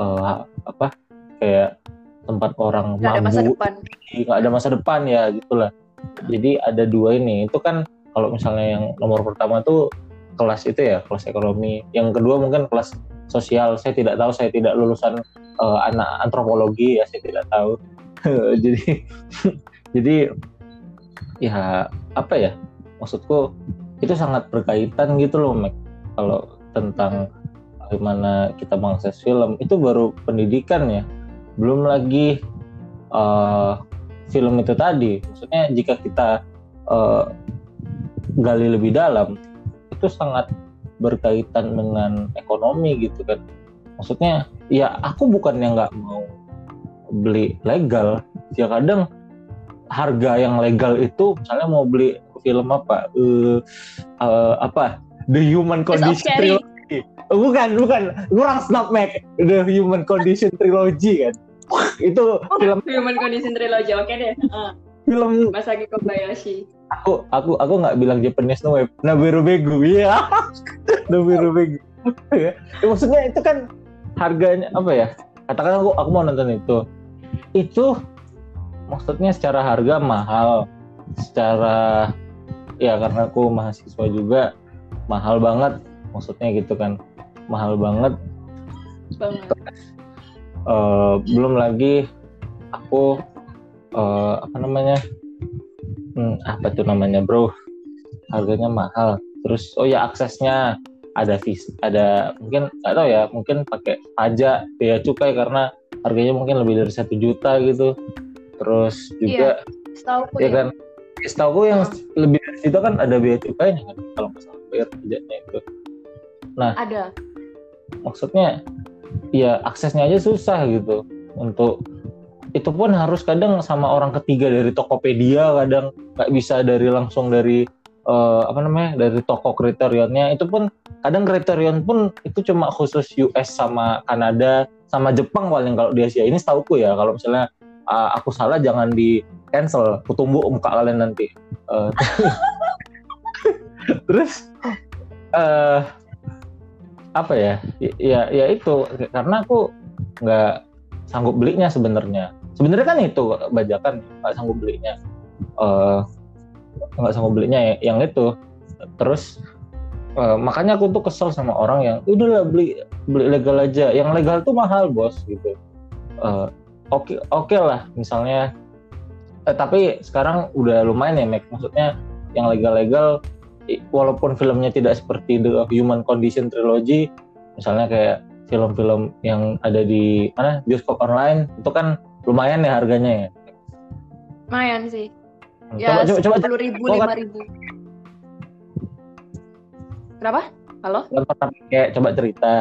uh, apa kayak tempat orang masa depan. nggak ada masa depan ya gitulah jadi ada dua ini. Itu kan kalau misalnya yang nomor pertama tuh kelas itu ya kelas ekonomi. Yang kedua mungkin kelas sosial. Saya tidak tahu saya tidak lulusan uh, anak antropologi ya saya tidak tahu. [laughs] Jadi [laughs] jadi ya apa ya? Maksudku itu sangat berkaitan gitu loh Mac. Kalau tentang bagaimana kita mengakses film itu baru pendidikan ya. Belum lagi uh, film itu tadi. Maksudnya jika kita uh, gali lebih dalam itu sangat berkaitan dengan ekonomi gitu kan. Maksudnya ya aku bukan yang nggak mau beli legal. Ya kadang harga yang legal itu misalnya mau beli film apa uh, uh, apa? The Human Condition Trilogy. Bukan bukan. Kurang snap Mac. The Human Condition Trilogy kan [laughs] itu oh, film Human Condition Trilogy oke okay deh. Uh. [laughs] film Masaki Kobayashi. Aku aku aku nggak bilang Japanese no web Nabiru Begu iya. [laughs] Nabiru Begu ya. maksudnya itu kan harganya apa ya? Katakan aku aku mau nonton itu. Itu maksudnya secara harga mahal. Secara ya karena aku mahasiswa juga mahal banget. Maksudnya gitu kan mahal banget. Banget uh, belum lagi aku uh, apa namanya? Hmm, apa tuh namanya bro? Harganya mahal. Terus oh ya aksesnya ada vis ada mungkin nggak tahu ya mungkin pakai pajak biaya cukai karena harganya mungkin lebih dari satu juta gitu. Terus juga iya, ya, ya. kan? Setahu yang lebih dari situ kan ada biaya cukainya kan kalau misalnya bayar pajaknya itu. Nah ada. maksudnya ya aksesnya aja susah gitu. Untuk itu pun harus kadang sama orang ketiga dari Tokopedia kadang. Nggak bisa dari langsung dari uh, apa namanya dari toko kriterionnya itu pun kadang kriterion pun itu cuma khusus US sama Kanada sama Jepang paling kalau di Asia. Ini setahuku ya kalau misalnya uh, aku salah jangan di cancel. Aku tumbuh muka kalian nanti. Uh, [laughs] terus uh, apa ya? Ya ya itu. Karena aku nggak sanggup belinya sebenarnya. Sebenarnya kan itu bajakan nggak sanggup belinya. Uh, nggak sanggup belinya yang itu. Terus uh, makanya aku tuh kesel sama orang yang udahlah beli beli legal aja. Yang legal tuh mahal bos gitu. Oke uh, oke okay, okay lah misalnya. Eh, tapi sekarang udah lumayan ya Mac. Maksudnya yang legal-legal walaupun filmnya tidak seperti The Human Condition Trilogy misalnya kayak film-film yang ada di mana bioskop online itu kan lumayan ya harganya ya? Lumayan sih. Hmm, ya coba coba sepuluh ribu lima ribu. Kenapa? Halo? Kayak coba cerita.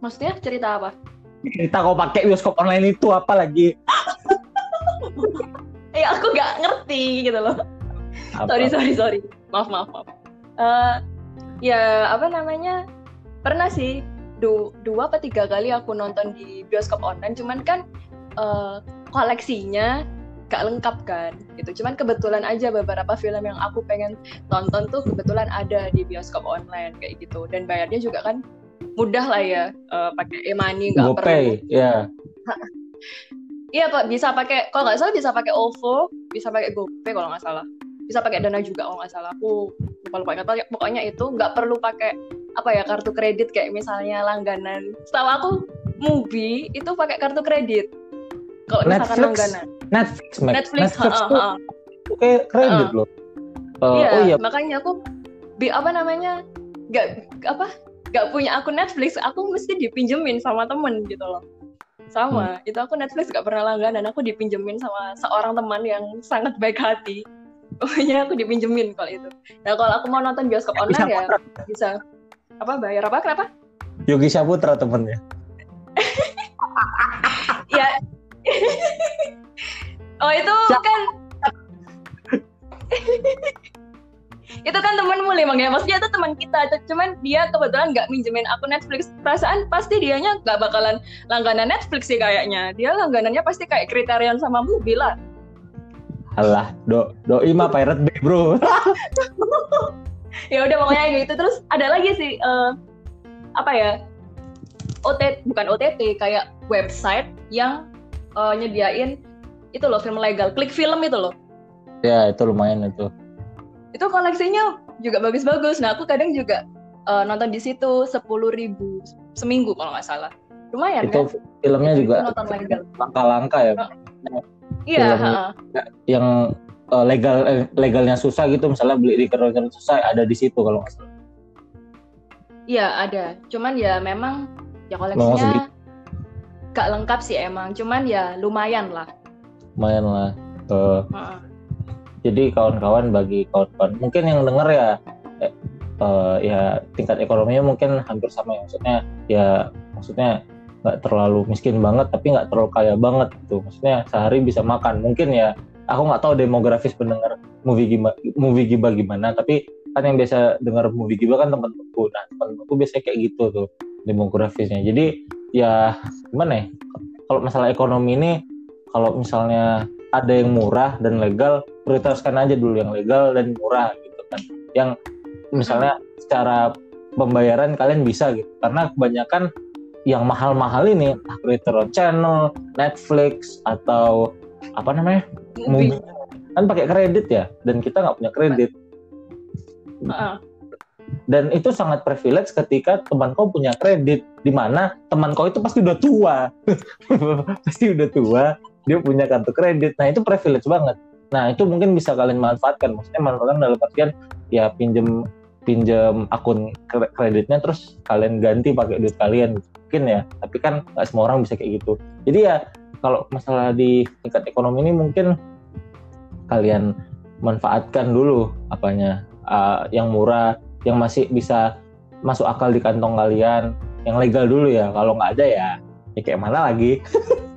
Maksudnya cerita apa? Cerita kau pakai bioskop online itu apa lagi? [laughs] Eh aku nggak ngerti gitu loh. Apa? sorry sorry sorry maaf maaf maaf. Uh, ya apa namanya? Pernah sih du dua atau tiga kali aku nonton di bioskop online. Cuman kan uh, koleksinya gak lengkap kan gitu. Cuman kebetulan aja beberapa film yang aku pengen tonton tuh kebetulan ada di bioskop online kayak gitu. Dan bayarnya juga kan mudah lah ya uh, pakai e-money nggak perlu. ya. Iya pak. Bisa pakai kalau nggak salah bisa pakai OVO bisa pakai GoPay kalau nggak salah bisa pakai dana juga kalau nggak salah. Aku lupa lupa ingat. Pokoknya itu nggak perlu pakai apa ya kartu kredit kayak misalnya langganan. Setahu aku movie itu pakai kartu kredit. Kalau misalkan langganan. Netflix Mac. Netflix, Netflix ha, ha, ha. kayak kredit uh. loh. Uh, iya, oh iya. makanya aku bi apa namanya nggak apa nggak punya akun Netflix aku mesti dipinjemin sama temen gitu loh. Sama hmm. itu aku Netflix gak pernah langganan aku dipinjemin sama seorang teman yang sangat baik hati pokoknya aku dipinjemin kalau itu. Nah kalau aku mau nonton bioskop online ya bisa. Apa bayar apa? Kenapa? Yogi Saputra temennya. [laughs] Ya. Oh itu Siap. kan. [laughs] Itu kan temanmu memang ya. Maksudnya itu teman kita. Cuman dia kebetulan nggak minjemin aku Netflix. Perasaan pasti dianya nggak bakalan langganan Netflix sih kayaknya. Dia langganannya pasti kayak kriterian sama mobil lah Alah, do doi mah Pirate Bay, Bro. [laughs] ya udah pokoknya gitu terus ada lagi sih uh, apa ya? OTT bukan OTT kayak website yang uh, nyediain itu loh film legal, klik film itu loh. Ya, itu lumayan itu. Itu koleksinya juga bagus-bagus. Nah, aku kadang juga uh, nonton di situ sepuluh ribu seminggu kalau nggak salah. Lumayan itu kan? filmnya juga langka-langka ya. Uh, Iya. Yang uh, legal eh, legalnya susah gitu, misalnya beli di keranjang susah ada di situ kalau nggak salah. Iya ada, cuman ya memang ya koleksinya gak lengkap sih emang, cuman ya lumayan lah. Lumayan lah. Uh, uh. Jadi kawan-kawan bagi kawan-kawan mungkin yang denger ya eh, uh, ya tingkat ekonominya mungkin hampir sama ya maksudnya ya maksudnya nggak terlalu miskin banget tapi nggak terlalu kaya banget gitu. Maksudnya sehari bisa makan. Mungkin ya aku nggak tahu demografis pendengar movie gimana movie giba gimana tapi kan yang biasa dengar movie giba kan teman-temanku nah teman-temanku biasanya kayak gitu tuh demografisnya. Jadi ya gimana ya? Kalau masalah ekonomi ini kalau misalnya ada yang murah dan legal prioritaskan aja dulu yang legal dan murah gitu kan. Yang misalnya secara pembayaran kalian bisa gitu. Karena kebanyakan yang mahal-mahal ini Crunchyroll Channel, Netflix atau apa namanya? Movie kan pakai kredit ya dan kita nggak punya kredit. Uh. dan itu sangat privilege ketika teman kau punya kredit di mana teman kau itu pasti udah tua. [laughs] Pasti udah tua dia punya kartu kredit. Nah itu privilege banget. Nah itu mungkin bisa kalian manfaatkan. Maksudnya manfaatkan dalam artian ya pinjem pinjam akun kreditnya terus kalian ganti pakai duit kalian. Mungkin ya tapi kan nggak semua orang bisa kayak gitu. Jadi ya kalau masalah di tingkat ekonomi ini mungkin kalian manfaatkan dulu apanya. Uh, yang murah yang masih bisa masuk akal di kantong kalian. Yang legal dulu ya kalau nggak ada ya ya kayak mana lagi [laughs]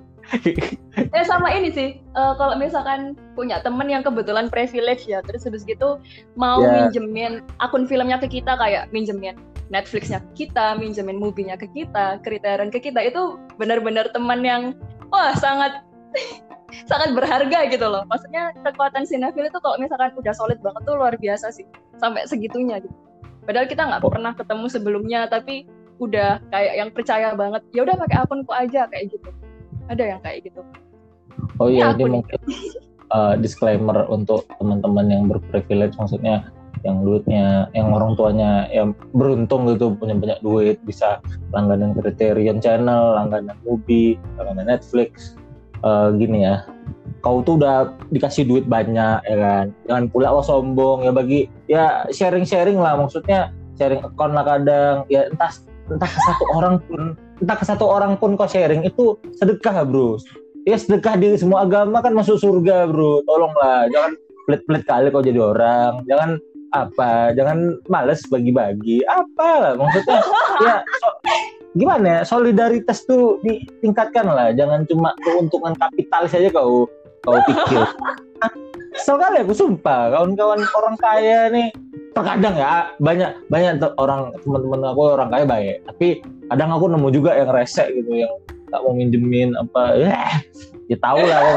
eh sama ini sih uh, kalau misalkan punya temen yang kebetulan privilege ya terus habis gitu mau yeah. minjemin akun filmnya ke kita kayak minjemin Netflixnya ke kita minjemin movie-nya ke kita kriteria ke kita itu benar-benar teman yang wah sangat [laughs] sangat berharga gitu loh maksudnya kekuatan sinetron itu kalau misalkan udah solid banget tuh luar biasa sih sampai segitunya gitu padahal kita nggak oh. pernah ketemu sebelumnya tapi udah kayak yang percaya banget ya udah pakai akunku aja kayak gitu ada yang kayak gitu. Oh iya ini mungkin uh, [laughs] disclaimer untuk teman-teman yang berprivilege maksudnya yang duitnya yang orang tuanya yang beruntung gitu punya banyak duit bisa langganan kriterion channel langganan movie langganan Netflix uh, gini ya. Kau tuh udah dikasih duit banyak ya kan? Jangan pula lo sombong ya bagi ya sharing sharing lah maksudnya sharing account lah kadang ya entah entah ke satu orang pun entah ke satu orang pun kau sharing itu sedekah bro. Ya sedekah di semua agama kan masuk surga bro. Tolonglah jangan pelit-pelit kali kau jadi orang. Jangan apa jangan males bagi-bagi. Apa maksudnya ya so, gimana ya solidaritas tuh ditingkatkan lah. Jangan cuma keuntungan kapital saja kau kau pikir. So kali aku sumpah. Kawan-kawan orang kaya nih terkadang ya banyak banyak orang teman-teman aku orang kaya baik. Tapi kadang aku nemu juga yang rese gitu yang tak mau minjemin apa ya ya tahu lah kau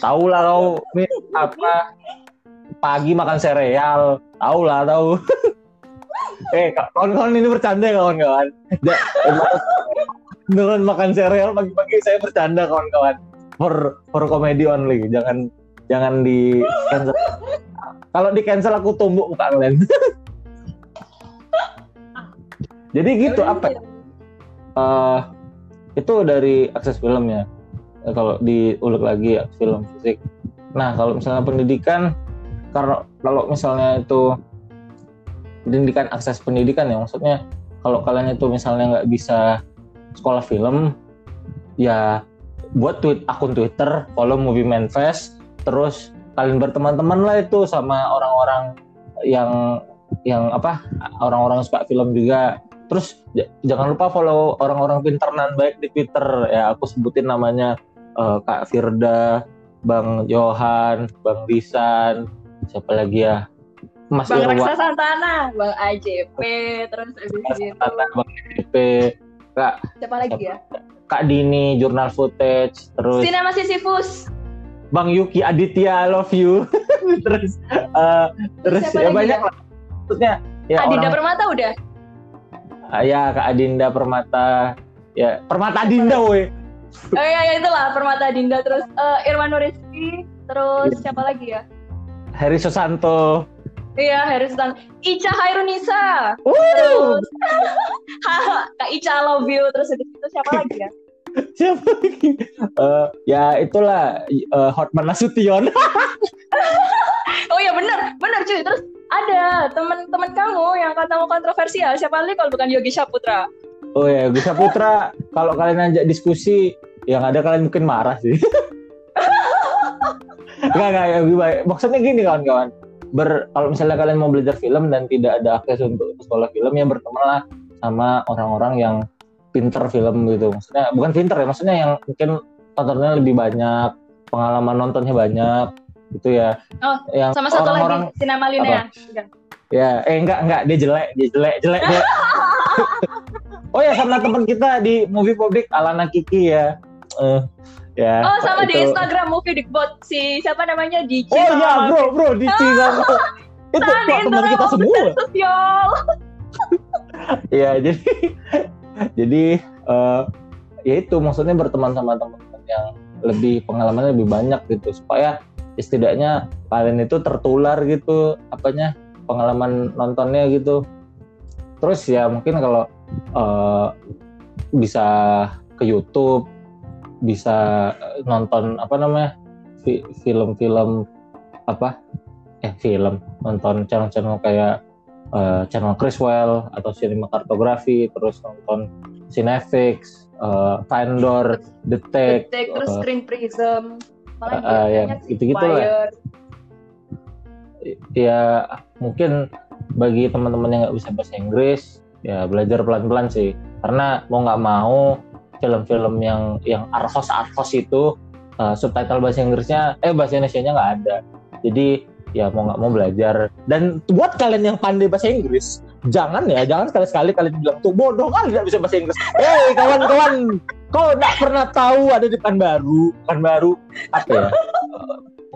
tahu lah kau apa pagi makan sereal tahu lah tahu [laughs] eh kawan-kawan ini bercanda kawan-kawan. Beneran makan sereal pagi-pagi saya bercanda kawan-kawan. For for comedy only jangan jangan di kalau di cancel aku tumbuk muka kalian. [laughs] Jadi gitu apa? uh, itu dari akses film ya. Kalau diulik lagi ya, film fisik. Nah kalau misalnya pendidikan karena kalau misalnya itu pendidikan akses pendidikan ya maksudnya kalau kalian itu misalnya nggak bisa sekolah film ya buat tweet akun Twitter follow Movie Manifest terus kalian berteman-teman lah itu sama orang-orang yang yang apa orang-orang suka film juga. Terus jangan lupa follow orang-orang pintar dan baik di Twitter. Ya aku sebutin namanya uh, Kak Firda Bang Johan Bang Disan siapa lagi ya? Mas Bang Irwan. Raksa Santana Bang AJP terus abis itu Bang AJP Kak siapa lagi ya? Kak Dini jurnal footage terus Sinema Sisyphus Bang Yuki Aditya I love you [laughs] terus uh, terus ya banyak ya? lah maksudnya ya Adinda orang, Permata udah uh, ya Kak Adinda Permata ya Permata Adinda woi oh iya ya itulah Permata Adinda terus uh, Irwan Nuriski terus ya. siapa lagi ya Heri Susanto Iya, Heri Susanto. Ica Hairunisa. Uh. Terus [laughs] Kak Ica I love you. Terus itu siapa lagi ya? [laughs] siapa lagi? Uh, ya itulah uh, Hotman Nasution. [laughs] Oh ya benar benar cuy. Terus ada teman-teman kamu yang katamu kontroversial. Siapa lagi kalau bukan Yogi Saputra? Oh ya Yogi Saputra kalau kalian ajak diskusi yang ada kalian mungkin marah sih. [laughs] Enggak, enggak, ya, baik. Maksudnya gini kawan-kawan. Ber, kalau misalnya kalian mau belajar film dan tidak ada akses untuk sekolah film, ya bertemanlah sama orang-orang yang pinter film gitu. Maksudnya bukan pinter ya maksudnya yang mungkin tontonnya lebih banyak pengalaman nontonnya banyak gitu ya. Oh yang sama satu orang -orang, lagi Sinema Linea ya? Eh enggak enggak dia jelek dia jelek jelek dia [laughs] oh ya sama teman kita di movie public Alana Kiki ya. Uh, ya oh sama itu. di Instagram movie Dikbot si siapa namanya? Di oh iya bro bro di Cina [laughs] itu teman kita [laughs] semua. Iya jadi jadi uh, ya itu maksudnya berteman sama teman-teman yang lebih pengalamannya lebih banyak gitu supaya setidaknya kalian itu tertular gitu apanya pengalaman nontonnya gitu. Terus ya mungkin kalau uh, bisa ke YouTube bisa nonton apa namanya film-film apa eh film nonton channel-channel kayak uh, channel Criswell atau Cinema Cartography, terus nonton Cinefix, uh, Fandor, Detect, Detect terus uh, Screen Prism, uh, uh, ya gitu-gitu lah. Ya mungkin bagi teman-teman yang nggak bisa bahasa Inggris, ya belajar pelan-pelan sih. Karena mau nggak mau film-film yang yang arhos arhos itu uh, subtitle bahasa Inggrisnya, eh bahasa Indonesia-nya nggak ada. Jadi ya mau nggak mau belajar. Dan buat kalian yang pandai bahasa Inggris jangan ya jangan sekali-sekali kalian bilang tuh bodoh kali tidak bisa bahasa Inggris. Hei kawan-kawan kau tidak pernah tahu ada di baru pan baru apa ya?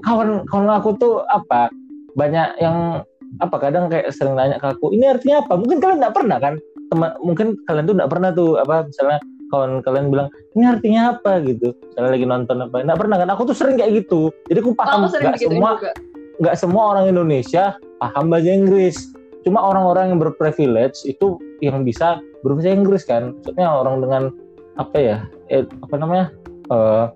Kawan kawan aku tuh apa? Banyak yang apa kadang kayak sering nanya ke aku ini artinya apa? Mungkin kalian tidak pernah kan? Teman mungkin kalian tuh tidak pernah tuh apa misalnya kawan kalian bilang ini artinya apa? gitu. Misalnya lagi nonton apa tidak pernah kan? Aku tuh sering kayak gitu. Jadi aku paham nggak semua juga nggak semua orang Indonesia paham bahasa Inggris. Cuma orang-orang yang berprivilege itu yang bisa berbahasa Inggris kan. Maksudnya orang dengan apa ya eh, apa namanya uh,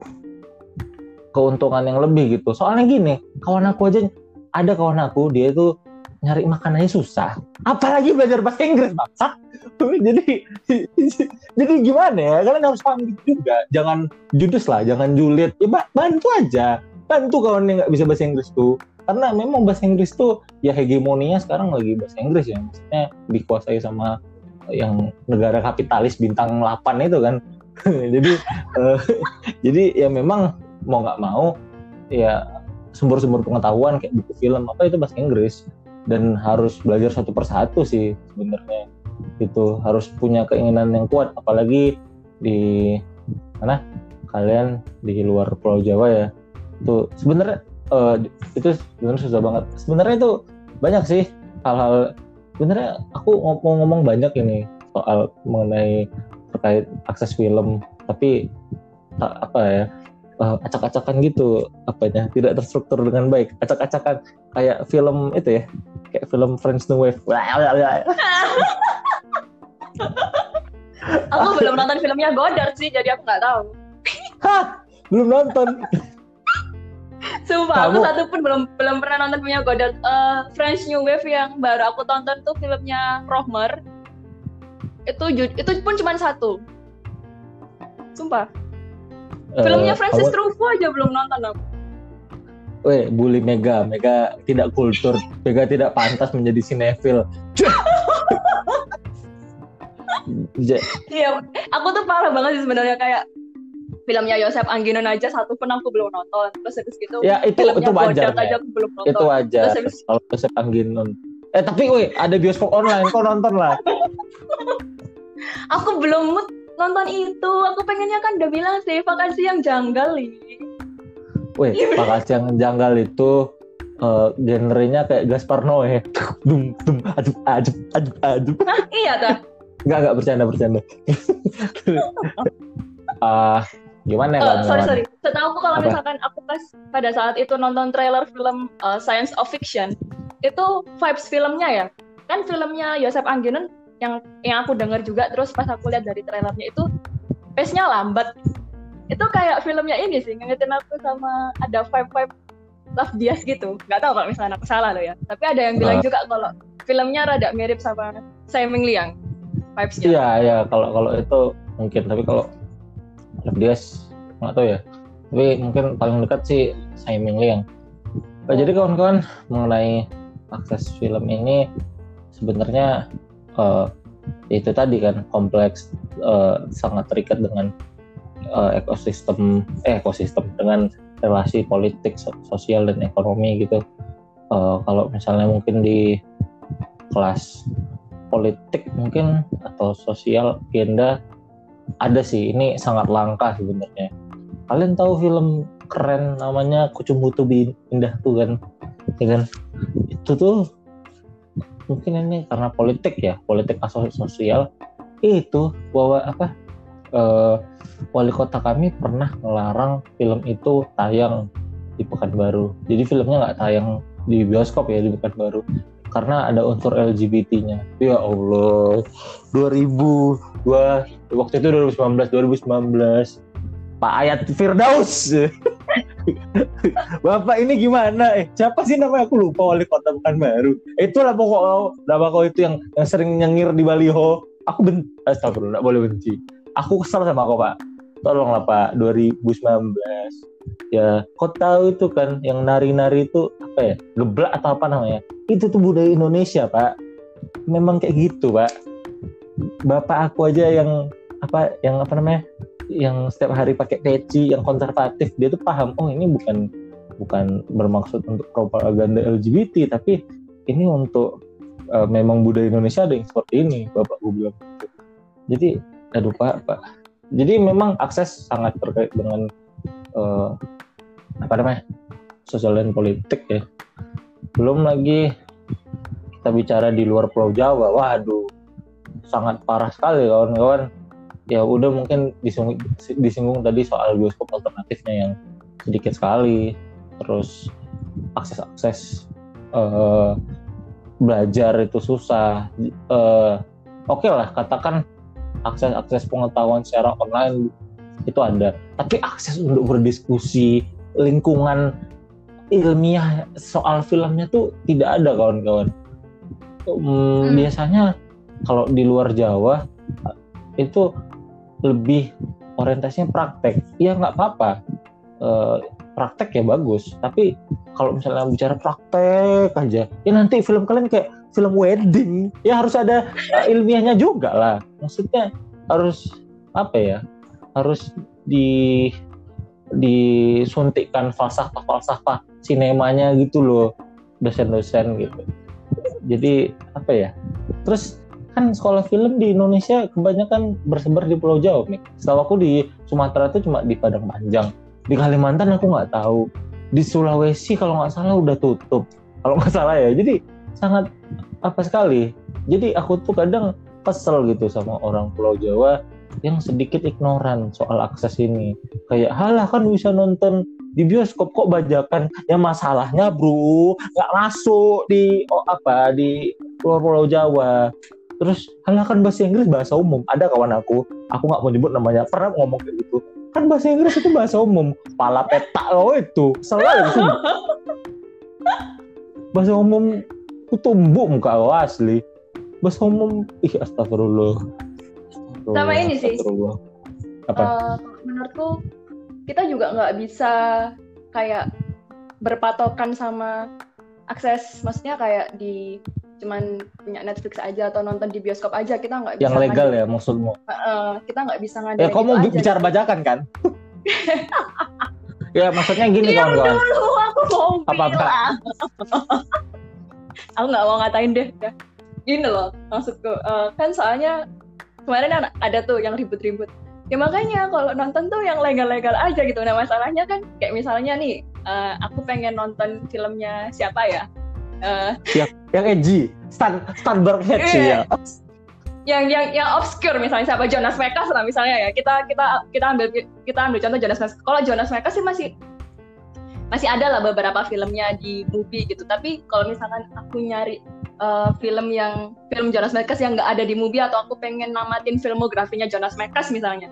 keuntungan yang lebih gitu. Soalnya gini kawan aku aja ada kawan aku dia itu nyari makanannya susah. Apalagi belajar bahasa Inggris maksa [laughs] jadi [laughs] jadi gimana ya kalian harus paham juga. Jangan judes lah jangan julid. Ya bantu aja. Bantu kawan yang nggak bisa bahasa Inggris tuh karena memang bahasa Inggris tuh ya hegemoninya sekarang lagi bahasa Inggris ya. Maksudnya dikuasai sama yang negara kapitalis bintang 8 itu kan. [laughs] Jadi uh, [laughs] jadi ya memang mau nggak mau ya sumber-sumber pengetahuan kayak buku film apa itu bahasa Inggris. Dan harus belajar satu persatu sih sebenarnya. Itu harus punya keinginan yang kuat. Apalagi di mana? Kalian di luar Pulau Jawa ya. Itu sebenarnya uh, itu sebenarnya susah banget. Sebenarnya itu banyak sih hal-hal. Sebenarnya aku ngomong-ngomong banyak ini soal mengenai terkait akses film tapi tak apa ya uh, acak-acakan gitu apanya tidak terstruktur dengan baik. Acak-acakan kayak film itu ya kayak film Friends New Wave. Aku belum nonton filmnya Godard sih, jadi aku nggak tahu. Hah, belum nonton. Sumpah, Kamu... aku satu pun belum belum pernah nonton filmnya Godard. Uh, French New Wave yang baru aku tonton tuh filmnya Rohmer. Itu itu pun cuma satu. Sumpah. Uh, filmnya Francis kamu... Truffaut aja belum nonton aku. Weh, bully Mega, Mega tidak kultur, Mega tidak pantas menjadi sinetfil. [laughs] Iya, aku tuh parah banget sih sebenarnya kayak filmnya Yosef Angginon aja satu pun aku belum nonton. Terus habis gitu ya, itu, filmnya itu wajar, aja aku belum nonton. Itu wajar habis... kalau Angginon. Eh tapi woi ada bioskop online, kau nonton lah. [laughs] aku belum nonton itu. Aku pengennya kan udah bilang sih vakansi yang janggal ini. Woi, [laughs] vakansi yang janggal itu uh, genrenya kayak Gaspar Noé. [laughs] Dum dum aduh aduh aduh aduh. Nah, iya kan? Enggak, enggak bercanda, bercanda. uh, gimana ya? Uh, sorry, sorry. Setahu aku kalau misalkan aku pas pada saat itu nonton trailer film uh, Science of Fiction, itu vibes filmnya ya. Kan filmnya Yosef Angginon yang yang aku dengar juga terus pas aku lihat dari trailernya itu pace-nya lambat. Itu kayak filmnya ini sih, ngingetin aku sama ada vibe-vibe Love Diaz gitu. Gak tahu kalau misalnya aku salah loh ya. Tapi ada yang bilang uh. juga kalau filmnya rada mirip sama Simon Liang vibes-nya. Iya, iya kalau kalau itu mungkin tapi kalau dia nggak tahu ya. Tapi mungkin paling dekat sih Simon yang. Nah, jadi kawan-kawan mengenai akses film ini sebenarnya uh, itu tadi kan kompleks uh, sangat terikat dengan uh, ekosistem eh ekosistem dengan relasi politik sosial dan ekonomi gitu uh, kalau misalnya mungkin di kelas politik mungkin atau sosial agenda ada sih ini sangat langka sebenarnya. Kalian tahu film keren namanya Kucing Butuh Indah tuh kan ya kan? Itu tuh mungkin ini karena politik ya politik sosial. Itu bahwa apa uh, wali kota kami pernah melarang film itu tayang di Pekanbaru. Jadi filmnya nggak tayang di bioskop ya di Pekanbaru karena ada unsur LGBT-nya. Ya Allah. 2002 waktu itu 2019 2019 Pak Ayat Firdaus. [laughs] Bapak ini gimana? Eh, siapa sih namanya aku lupa wali kota bukan baru. Itulah pokok nama kau itu yang yang sering nyengir di baliho. Aku benci, astagfirullah, boleh benci. Aku kesal sama kau Pak. Tolonglah Pak, 2019 ya kau tahu itu kan yang nari-nari itu apa ya geblak atau apa namanya? Itu tuh budaya Indonesia pak. Memang kayak gitu pak. Bapak aku aja yang apa yang apa namanya yang setiap hari pakai peci yang konservatif dia tuh paham oh ini bukan bukan bermaksud untuk propaganda LGBT tapi ini untuk uh, memang budaya Indonesia ada yang seperti ini bapak gue bilang. Jadi aduh pak pak. Jadi memang akses sangat terkait dengan uh, apa namanya sosial dan politik ya. Belum lagi kita bicara di luar Pulau Jawa. Waduh sangat parah sekali kawan-kawan. Ya udah mungkin disinggung, disinggung tadi soal bioskop alternatifnya yang sedikit sekali. Terus akses-akses uh, belajar itu susah. Uh, oke okay lah katakan akses-akses pengetahuan secara online itu ada. Tapi akses untuk berdiskusi lingkungan ilmiah soal filmnya tuh tidak ada kawan-kawan. Hmm, hmm. biasanya kalau di luar Jawa itu lebih orientasinya praktek. Ya nggak apa-apa. E, praktek ya bagus. Tapi kalau misalnya bicara praktek aja ya nanti film kalian kayak film wedding ya harus ada ilmiahnya juga lah. Maksudnya harus apa ya harus di disuntikkan falsafah-falsafah sinemanya gitu loh dosen-dosen gitu. Jadi apa ya terus kan sekolah film di Indonesia kebanyakan bersebar di Pulau Jawa nih setahu aku di Sumatera itu cuma di Padang Panjang. Di Kalimantan aku nggak tahu. Di Sulawesi kalau nggak salah udah tutup. Kalau nggak salah ya jadi sangat apa sekali. Jadi aku tuh kadang kesel gitu sama orang Pulau Jawa yang sedikit ignoran soal akses ini. Kayak halah kan bisa nonton di bioskop kok bajakan? Ya masalahnya bro nggak masuk di oh, apa di Pulau Pulau Jawa. Terus halah kan bahasa Inggris bahasa umum. Ada kawan aku aku nggak mau nyebut namanya pernah ngomong kayak gitu. Kan bahasa Inggris itu bahasa umum. Pala peta lo itu selalu. Itu bahasa umum itu tumbuk muka lo asli. Bahasa umum ih astagfirullah, sama ini sih. apa? Uh, menurutku kita juga nggak bisa kayak berpatokan sama akses. Maksudnya kayak di cuman punya Netflix aja atau nonton di bioskop aja kita nggak bisa yang legal ya maksudmu? Uh, kita nggak bisa ngadain ya kamu gitu bicara bajakan kan? [laughs] Ya maksudnya gini kan dulu aku mau apa apa? [laughs] aku nggak mau ngatain deh ya. gini loh maksudku. Uh, kan soalnya kemarin ada tuh yang ribut-ribut ya makanya kalau nonton tuh yang legal-legal aja gitu nah masalahnya kan kayak misalnya nih uh, aku pengen nonton filmnya siapa ya Uh, yang yang edgy, stand standar edgy iya. ya. Yang yang yang obscure misalnya siapa Jonas Mekas lah misalnya ya. Kita kita kita ambil kita ambil contoh Jonas Mekas. Kalau Jonas Mekas sih masih masih ada lah beberapa filmnya di movie gitu. Tapi kalau misalkan aku nyari uh, film yang film Jonas Mekas yang nggak ada di movie atau aku pengen namatin filmografinya Jonas Mekas misalnya,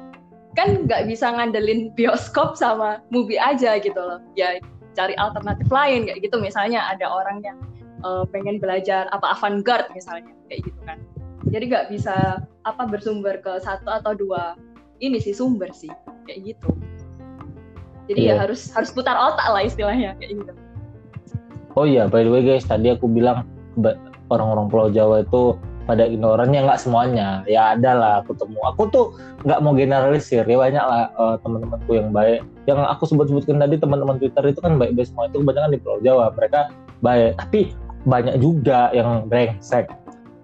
kan nggak bisa ngandelin bioskop sama movie aja gitu loh. Ya cari alternatif lain kayak gitu misalnya ada orang yang uh, pengen belajar apa avant-garde misalnya kayak gitu kan jadi nggak bisa apa bersumber ke satu atau dua ini sih sumber sih kayak gitu jadi yeah. ya iya. harus harus putar otak lah istilahnya kayak gitu. Oh iya by the way guys tadi aku bilang orang-orang Pulau Jawa itu pada ignoran ya nggak semuanya. Ya ada lah aku temu. Aku tuh nggak mau generalisir ya banyak lah uh, teman-temanku yang baik. Yang aku sebut-sebutkan tadi teman-teman Twitter itu kan baik-baik semua itu kebanyakan di Pulau Jawa. Mereka baik tapi banyak juga yang brengsek.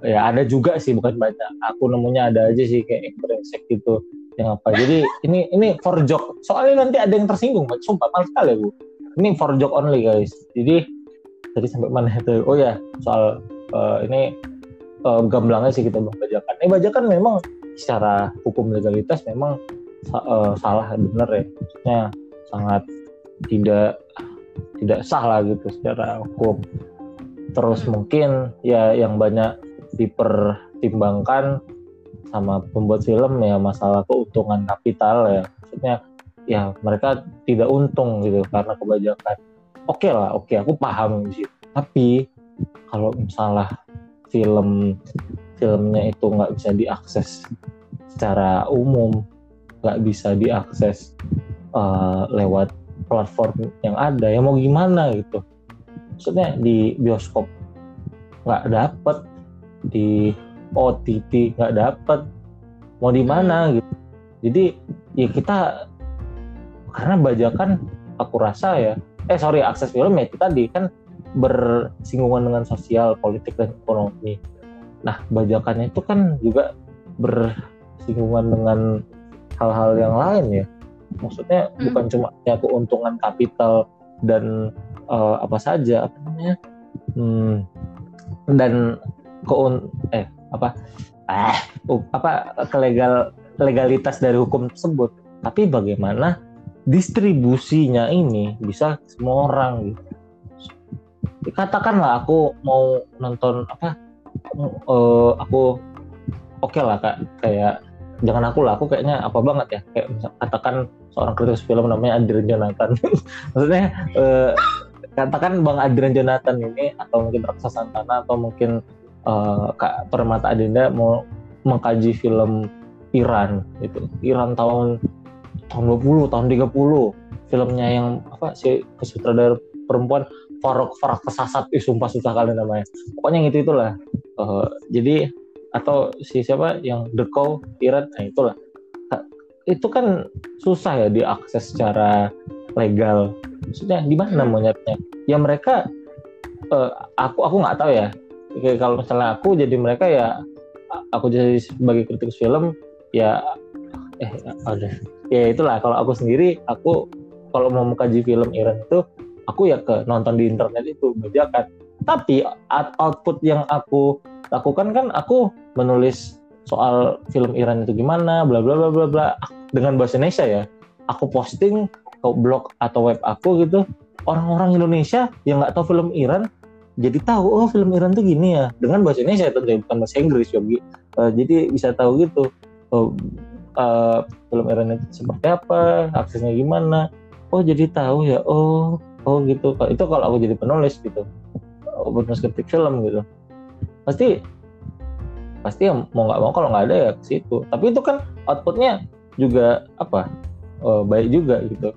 Ya ada juga sih bukan banyak. Aku nemunya ada aja sih kayak yang brengsek gitu yang apa? Jadi ini ini for joke. Soalnya nanti ada yang tersinggung sumpah mal sekali bu ini for joke only guys. Jadi tadi sampai mana itu? Oh ya soal uh, ini uh, gamblangnya sih kita bajakan ini bajakan memang secara hukum legalitas memang uh, salah benar ya. Maksudnya sangat tidak tidak sah lah gitu secara hukum. Terus mungkin ya yang banyak dipertimbangkan sama pembuat film ya masalah keuntungan kapital ya. Maksudnya ya mereka tidak untung gitu karena kebajakan oke okay lah oke okay, aku paham sih tapi kalau misalnya film filmnya itu nggak bisa diakses secara umum nggak bisa diakses uh, lewat platform yang ada ya mau gimana gitu. Maksudnya di bioskop nggak dapet di OTT nggak dapet mau di mana hmm. gitu jadi ya kita karena bajakan aku rasa ya eh sorry akses film ya kita di kan bersinggungan dengan sosial politik dan ekonomi nah bajakannya itu kan juga bersinggungan dengan hal-hal yang lain ya maksudnya hmm. bukan cuma ya keuntungan kapital dan uh, apa saja apa namanya hmm, dan keun eh apa eh apa kelegal legalitas dari hukum tersebut. Tapi bagaimana distribusinya ini bisa semua orang gitu. Katakanlah aku mau nonton apa uh, aku oke okay lah kak. Kayak jangan aku lah aku kayaknya apa banget ya. Kayak katakan seorang kritikus film namanya Adrian Jonathan. [laughs] Maksudnya uh, katakan Bang Adrian Jonathan ini atau mungkin Raksa Santana atau mungkin uh, Kak Permata Adinda mau mengkaji film Iran itu Iran tahun tahun 20 tahun 30 filmnya yang apa si sutradara perempuan Farok Farok kesasat ih sumpah susah kali namanya. Pokoknya gitu itulah uh, jadi atau si siapa yang The Cow Iran nah itulah. Itu kan susah ya diakses secara legal. Maksudnya di mana hmm. monyetnya ya mereka uh, aku aku nggak tahu ya kayak kalau misalnya aku jadi mereka ya aku jadi sebagai kritikus film ya eh ada ya itulah. Kalau aku sendiri aku kalau mau mengkaji film Iran itu aku ya ke nonton di internet itu bajakan tapi output yang aku lakukan kan aku menulis soal film Iran itu gimana bla bla bla bla bla. Dengan bahasa Indonesia ya aku posting ke blog atau web aku gitu orang-orang Indonesia yang nggak tahu film Iran jadi tahu oh film Iran tuh gini ya. Dengan bahasa Indonesia tentu bukan bahasa Inggris Yogi. Uh, jadi bisa tahu gitu oh, uh, film Iran itu seperti apa aksesnya gimana. Oh jadi tahu ya oh oh gitu. Itu kalau aku jadi penulis gitu penulis kritik film gitu. Pasti pasti ya mau nggak mau kalau nggak ada ya ke situ. Tapi itu kan outputnya juga apa uh, baik juga gitu.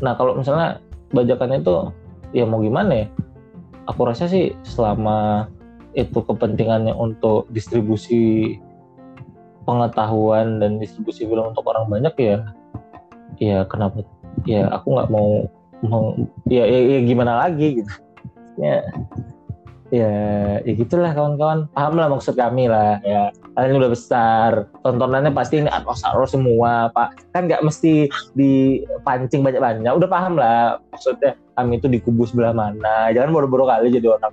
Nah kalau misalnya bajakannya itu ya mau gimana ya aku rasa sih selama itu kepentingannya untuk distribusi pengetahuan dan distribusi film untuk orang banyak ya ya kenapa ya aku nggak mau, mau ya, ya, ya gimana lagi gitu. Ya ya ya gitulah kawan-kawan. Paham lah maksud kami lah ya. Kalian udah besar tontonannya pasti ini atmos semua pak. Kan nggak mesti dipancing banyak-banyak. Udah paham lah maksudnya kami itu dikubus sebelah mana. Jangan boro-boro kali jadi orang.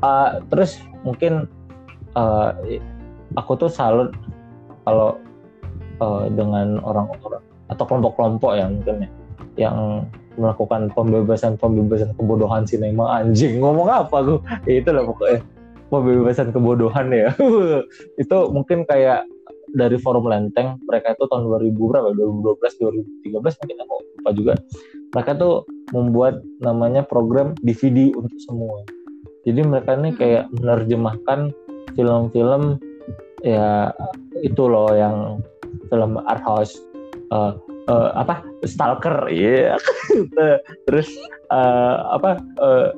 Uh, [laughs] terus mungkin uh, aku tuh salut kalau uh, dengan orang-orang atau kelompok-kelompok yang mungkin ya yang melakukan pembebasan-pembebasan kebodohan sinema anjing ngomong apa gue ya, itu lah pokoknya. Pembebasan kebodohan ya. [laughs] Itu mungkin kayak dari forum Lenteng mereka itu tahun 2000 berapa? 2012 2013 mungkin aku lupa juga. Mereka tuh membuat namanya program DVD untuk semua. Jadi mereka ini kayak menerjemahkan film-film ya itu loh yang film art house uh, uh, apa stalker ya yeah. [laughs] terus uh, apa uh,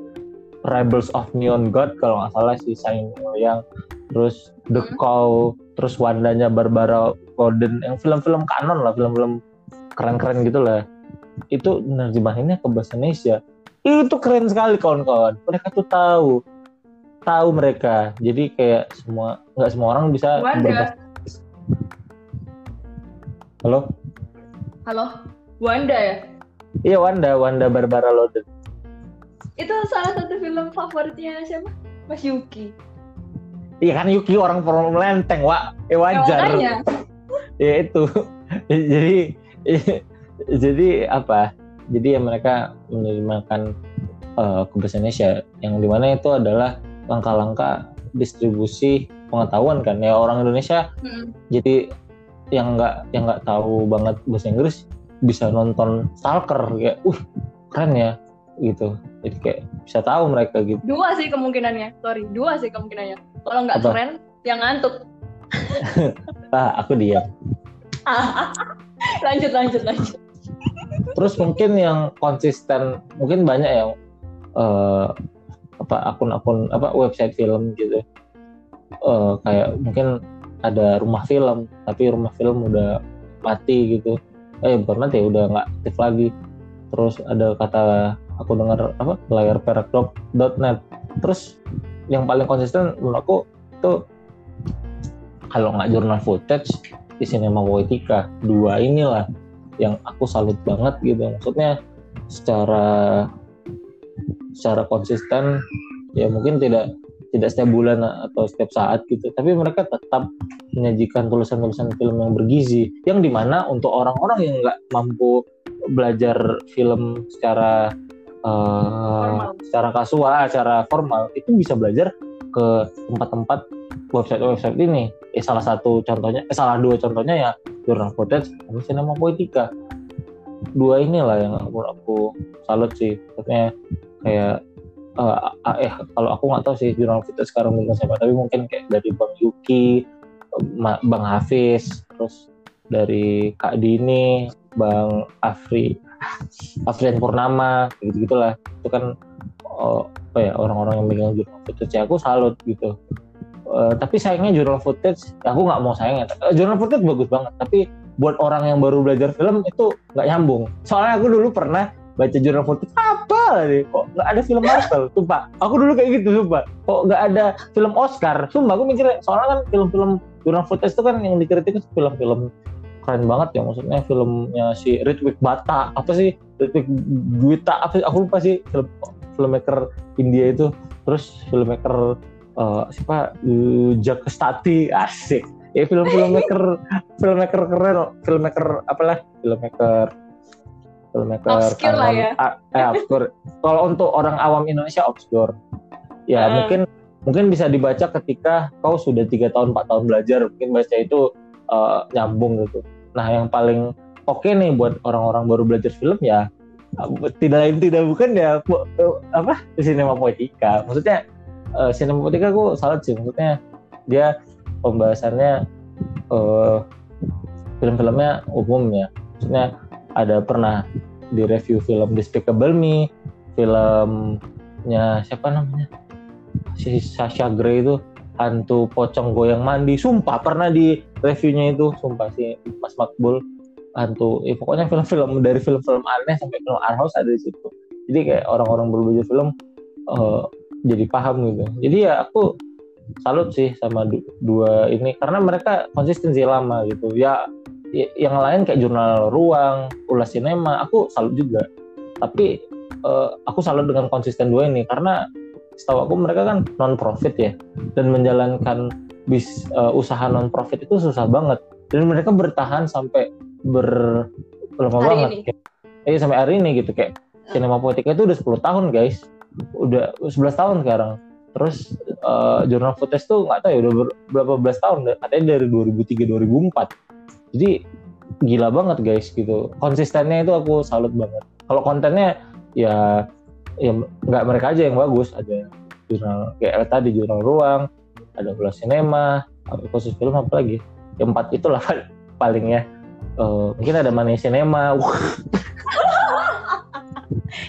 Rebels of Neon God kalau nggak salah si Sain yang terus The hmm. Call terus Wandanya Barbara Gordon. Yang film-film kanon lah film-film keren-keren gitu lah. Itu nerjemahinnya ke bahasa Indonesia. Itu keren sekali kawan-kawan. Mereka tuh tahu. Tahu mereka. Jadi kayak semua nggak semua orang bisa halo Halo, Wanda ya? Iya Wanda, Wanda Barbara Loden. Itu salah satu film favoritnya siapa? Mas Yuki. Iya kan Yuki orang forum lenteng, Wak. Eh wajar. Ya, ya itu. [laughs] jadi [laughs] jadi apa? Jadi ya mereka menerjemahkan uh, ke bahasa Indonesia yang di mana itu adalah langkah-langkah distribusi pengetahuan kan ya orang Indonesia hmm. jadi yang nggak yang nggak tahu banget bahasa Inggris bisa nonton Stalker kayak uh keren ya gitu. Jadi kayak bisa tahu mereka gitu. Dua sih kemungkinannya. Sorry dua sih kemungkinannya. Kalau nggak keren yang ngantuk. [laughs] Ah aku diam. [laughs] Lanjut lanjut lanjut. Terus mungkin yang konsisten mungkin banyak yang uh, apa akun-akun apa website film gitu. Uh, kayak mungkin ada rumah film tapi rumah film udah mati gitu. Eh bukan mati udah nggak aktif lagi. Terus ada kata aku dengar apa layar perak.net terus yang paling konsisten menurut aku itu kalau nggak jurnal footage di sinema poetika dua inilah yang aku salut banget gitu. Maksudnya secara secara konsisten ya mungkin tidak tidak setiap bulan atau setiap saat gitu. Tapi mereka tetap menyajikan tulisan-tulisan film yang bergizi yang di mana untuk orang-orang yang nggak mampu belajar film secara uh, secara kasual secara formal itu bisa belajar ke tempat-tempat website-website ini. Eh, salah satu contohnya eh, salah dua contohnya ya jurnal footage sama sinema poetika. Dua inilah yang aku aku salut sih. Maksudnya kayak uh, eh kalau aku nggak tahu sih jurnal kita sekarang mungkin siapa tapi mungkin kayak dari Bang Yuki, Bang Hafiz, terus dari Kak Dini, Bang Afri, Afrian Purnama, gitu gitulah itu kan oh, apa ya orang-orang yang megang jurnal footage ya aku salut gitu. Uh, tapi sayangnya jurnal footage, aku nggak mau sayangnya. Uh, jurnal footage bagus banget, tapi buat orang yang baru belajar film itu nggak nyambung. Soalnya aku dulu pernah baca jurnal footage apa nih? Kok nggak ada film Marvel? Sumpah aku dulu kayak gitu sumpah. Kok nggak ada film Oscar? Sumpah aku mikirnya soalnya kan film-film Jurang Footage itu kan yang dikritik itu film-film keren banget ya maksudnya filmnya si Ritwik Bata apa sih? Ritwik Gwita apa sih? Aku lupa sih film filmmaker India itu. Terus filmmaker uh, siapa? Uh, Jack Stati asik. Ya film filmmaker filmmaker keren filmmaker apalah? Filmmaker filmmaker obscure lah ya eh, obscure kalau untuk orang awam Indonesia obscure ya uh. mungkin mungkin bisa dibaca ketika kau sudah tiga tahun empat tahun belajar mungkin baca itu uh, nyambung gitu Nah, yang paling oke okay nih buat orang-orang baru belajar film ya tidak lain tidak bukan ya apa sinema poetika. Maksudnya uh, sinema poetika aku salah sih. Maksudnya dia pembahasannya uh, film-filmnya umum ya. Maksudnya ada pernah di review film Despicable Me, filmnya siapa namanya? Si Sasha Grey itu hantu pocong goyang mandi. Sumpah pernah di reviewnya itu. Sumpah sih Mas Makbul hantu. Ya pokoknya film-film dari film-film aneh sampai film art house ada di situ. Jadi kayak orang-orang berbelajar film uh, jadi paham gitu. Jadi ya aku salut sih sama dua ini. Karena mereka konsistensi lama gitu. Ya yang lain kayak jurnal ruang ulas sinema aku salut juga. Tapi uh, aku salut dengan konsisten dua ini karena setahu aku mereka kan non profit ya dan menjalankan bis uh, usaha non profit itu susah banget. Dan mereka bertahan sampai ber lama banget. eh sampai hari ini gitu kayak sinema politika itu udah 10 tahun guys. Udah 11 tahun sekarang. Terus uh, jurnal footage tuh nggak tahu ya udah ber, berapa belas tahun katanya dari 2003 2004 jadi gila banget guys gitu. Konsistennya itu aku salut banget. Kalau kontennya ya ya nggak mereka aja yang bagus. Ada jurnal kayak tadi jurnal ruang ada bola sinema khusus film apa lagi. Yang empat itulah paling ya. Uh, mungkin ada mania sinema [laughs]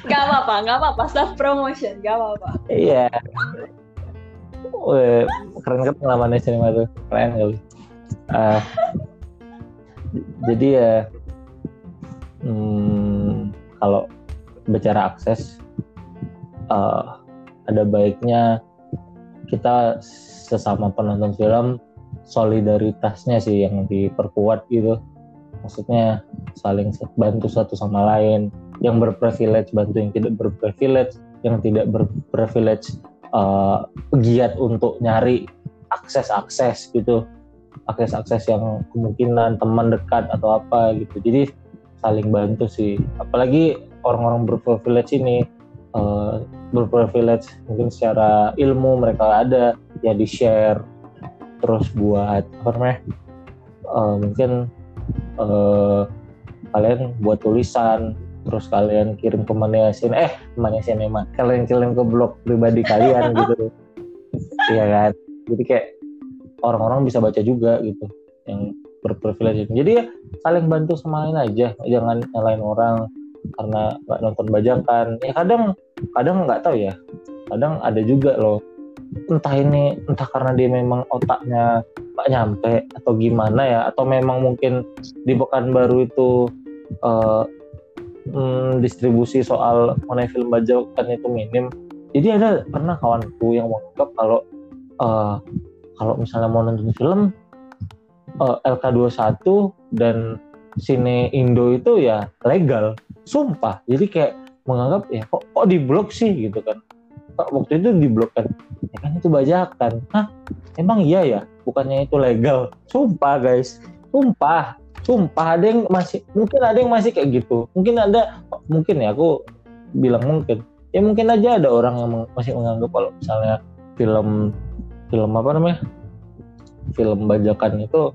Gak apa-apa, gak apa-apa, self promotion, gak apa-apa. Iya. Keren kan pengalamannya sinema tuh, keren kali. Uh, jadi ya, hmm, kalau bicara akses uh, ada baiknya kita sesama penonton film solidaritasnya sih yang diperkuat gitu. Maksudnya saling bantu satu sama lain. Yang berprivilege bantu yang tidak berprivilege yang tidak berprivilege uh, giat untuk nyari akses-akses gitu akses-akses yang kemungkinan teman dekat atau apa gitu. Jadi saling bantu sih. Apalagi orang-orang berprivilege ini uh, berprivilege mungkin secara ilmu mereka ada ya di share terus buat apa namanya uh, mungkin uh, kalian buat tulisan terus kalian kirim ke Maniasin eh Maniasin emang kalian kirim ke blog pribadi kalian [laughs] gitu. Iya kan? Jadi kayak orang-orang bisa baca juga gitu yang berprivilege. Jadi ya saling bantu sama lain aja. Jangan nyalain orang karena nggak nonton bajakan. Ya kadang kadang nggak tahu ya. Kadang ada juga loh. Entah ini entah karena dia memang otaknya nggak nyampe atau gimana ya atau memang mungkin di baru itu uh, hmm, distribusi soal mengenai film bajakan itu minim. Jadi ada pernah kawanku yang menganggap kalau uh, kalau misalnya mau nonton film uh, eh, LK21 dan Sine Indo itu ya legal. Sumpah. Jadi kayak menganggap ya kok kok di blok sih? gitu kan. Kok waktu itu di blok kan? Ya kan itu bajakan. Hah? Emang iya ya? Bukannya itu legal? Sumpah guys. Sumpah. Sumpah. Ada yang masih mungkin ada yang masih kayak gitu. Mungkin ada mungkin ya aku bilang mungkin. Ya mungkin aja ada orang yang masih menganggap kalau misalnya film film apa namanya? Film bajakan itu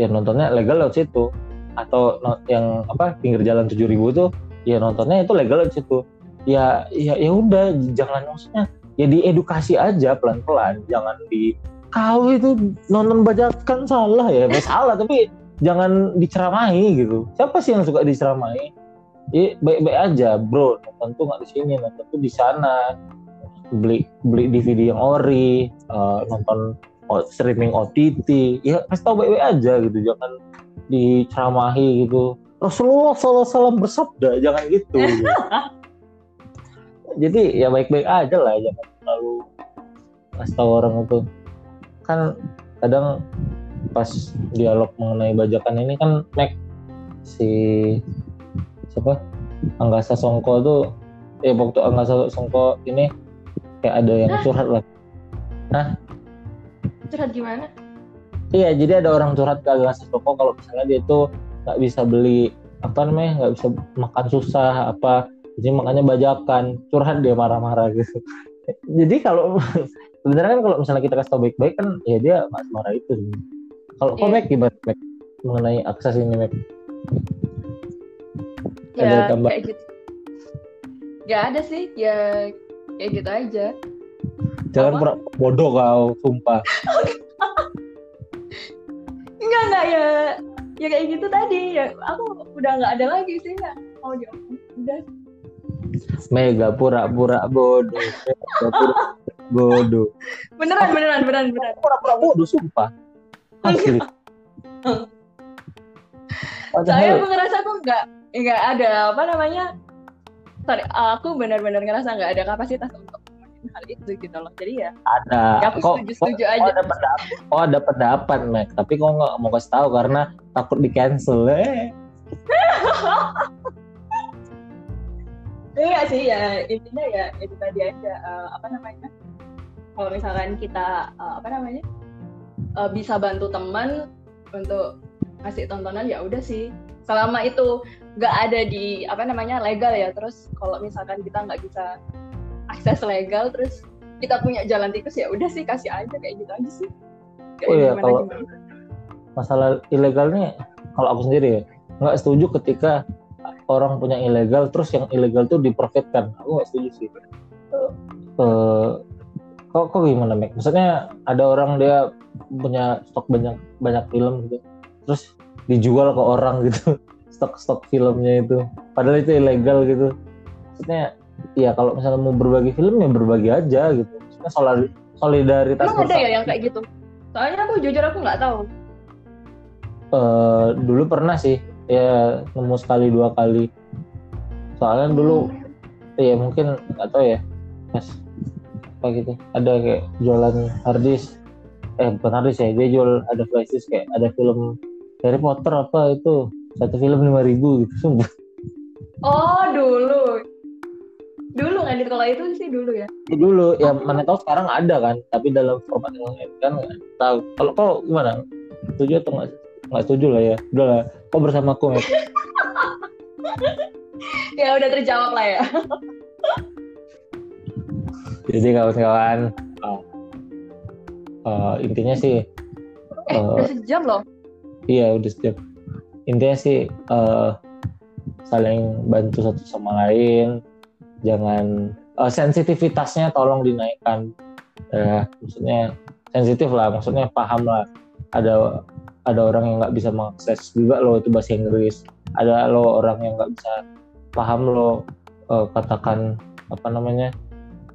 ya nontonnya legal lewat situ. Atau yang apa pinggir jalan tujuh ribu tuh ya nontonnya itu legal di situ. Ya ya ya udah jangan maksudnya ya diedukasi aja pelan pelan jangan di kau itu nonton bajakan salah ya. Salah tapi jangan diceramahi gitu. Siapa sih yang suka diceramahi? Ya baik baik aja bro nonton tuh nggak di sini nonton tuh di sana beli beli DVD yang ori uh, nonton streaming OTT ya kasih tau baik baik aja gitu jangan diceramahi gitu. Rasulullah SAW bersabda jangan gitu. [laughs] jadi ya baik-baik aja lah jangan terlalu kasih tahu orang itu. Kan kadang pas dialog mengenai bajakan ini kan Mac si siapa? Anggasa Songko tuh ya waktu Anggasa Songko ini kayak ada yang Hah? curhat lah Curhat gimana? iya jadi ada orang curhat ke Anggasa Songko kalau misalnya dia tuh nggak bisa beli apa namanya nggak bisa makan susah apa jadi makanya bajakan curhat dia marah-marah gitu [laughs] jadi kalau [laughs] sebenarnya kan kalau misalnya kita kasih tau baik-baik kan ya dia nggak marah itu kalau Iya. Mac gimana Mac mengenai akses ini Mac Ada Ya tambah- kayak gitu. Gak ada sih, ya kayak gitu aja. jangan pura bodoh kau sumpah [laughs] Enggak enggak ya, ya kayak gitu tadi. Ya aku udah nggak ada lagi sih nggak mau jawab. Udah. mega pura-pura bodoh mega pura bodoh [laughs] Beneran beneran beneran beneran. pura-pura bodoh sumpah asli Saya ngerasa aku nggak nggak ada apa namanya. Sorry, aku benar-benar ngerasa nggak ada kapasitas untuk hal itu gitu loh. Jadi ya, ada. ya aku kok setuju-setuju kok aja. ada pendapat? Oh ada pendapat Mac? Tapi kok nggak mau kasih tahu karena takut di cancel eh. [laughs] Iya sih ya intinya ya itu tadi aja eh, apa namanya? Kalau misalkan kita eh, apa namanya? Eh, bisa bantu teman untuk kasih tontonan ya udah sih selama itu nggak ada di apa namanya legal ya. Terus kalau misalkan kita nggak bisa akses legal terus kita punya jalan tikus ya udah sih kasih aja kayak gitu aja sih. Kayak Oh iya, gimana- kalau- gimana. masalah ilegalnya kalau aku sendiri ya nggak setuju ketika orang punya ilegal terus yang ilegal tuh diprofitkan aku nggak setuju sih. Eh, kok kok gimana Mac maksudnya ada orang dia punya stok banyak banyak film gitu terus dijual ke orang gitu. [laughs] Stok stok filmnya itu. Padahal itu ilegal gitu. Maksudnya ya kalau misalnya mau berbagi film ya berbagi aja gitu. Maksudnya solid- solidaritas emang ada ya yang kayak gitu? Soalnya aku jujur aku nggak tahu. Eh, dulu pernah sih. Ya nemu sekali dua kali. Soalnya dulu ya mungkin nggak tahu ya. Pas apa gitu. Ada kayak jualan harddisk eh bukan harddisk ya. Dia jual ada flashdisk kayak ada film Harry Potter apa itu? Satu film lima ribu gitu sumpah. Oh dulu. Dulu nggak di kalau itu sih dulu ya? Ya dulu ya mana tahu sekarang ada kan tapi dalam format yang lain kan tahu. Kalau kau gimana? Setuju atau nggak nggak setuju lah ya? Udah lah kau bersamaku Matt. [laughs] ya udah terjawab lah ya. [laughs] Jadi kawan-kawan uh, uh, intinya sih eh uh, udah sejam loh iya udah setiap intinya sih uh, saling bantu satu sama lain. Jangan uh, sensitivitasnya tolong dinaikkan. Ya maksudnya sensitif lah maksudnya paham lah. Ada ada orang yang nggak bisa mengakses juga lo itu bahasa Inggris. Ada lo orang yang nggak bisa paham lo uh, katakan apa namanya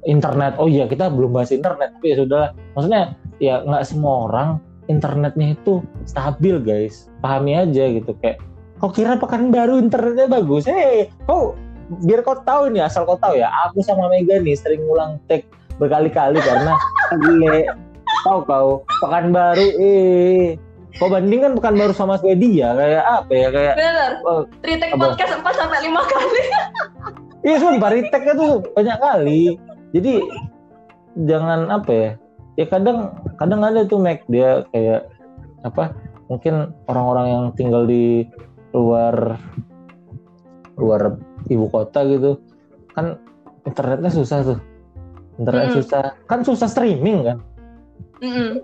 internet. Oh iya kita belum bahas internet tapi ya sudah maksudnya ya nggak semua orang internetnya itu stabil guys pahami aja gitu kayak kau kira pekan baru internetnya bagus eh kau biar kau tahu nih asal kau tahu ya aku sama Mega nih sering ngulang tag berkali-kali karena [laughs] gile tahu kau pekan baru eh kau bandingkan pekan baru sama Swedia kayak apa ya kayak bener oh, retake Apa? podcast 4 sampai lima kali Iya sumpah retake tuh banyak kali. Jadi jangan apa ya? Ya kadang kadang ada tuh Mac dia kayak apa? Mungkin orang-orang yang tinggal di luar luar ibu kota gitu kan internetnya susah tuh. Internet Hmm. susah. Kan susah streaming kan. Mm-mm.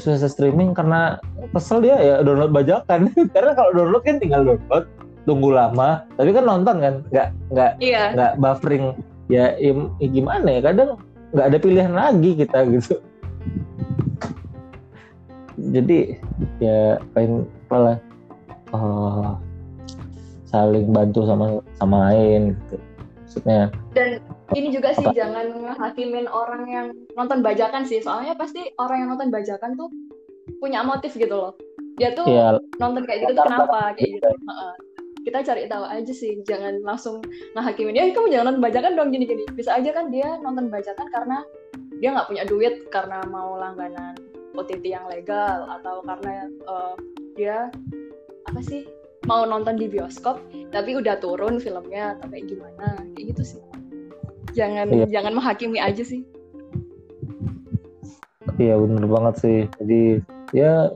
Susah streaming karena kesel dia ya download bajakan. [laughs] karena kalau download kan tinggal download tunggu lama tapi kan nonton kan nggak nggak iya nggak buffering ya, ya gimana ya kadang nggak ada pilihan lagi kita gitu jadi ya paling apalah eh, saling bantu sama sama lain gitu. Maksudnya dan ini juga sih Apa? jangan ngehakimin orang yang nonton bajakan sih. Soalnya pasti orang yang nonton bajakan tuh punya motif gitu loh. Dia tuh ya nonton kayak gitu tuh kenapa? kayak gitu. Heeh. kita cari tahu aja sih jangan langsung ngehakimin ya kamu jangan nonton bajakan dong gini gini bisa aja kan dia nonton bajakan karena dia nggak punya duit karena mau langganan OTT yang legal atau karena uh, dia apa sih mau nonton di bioskop tapi udah turun filmnya atau kayak gimana kayak gitu sih. Jangan iya. jangan menghakimi aja sih. Iya bener banget sih. Jadi ya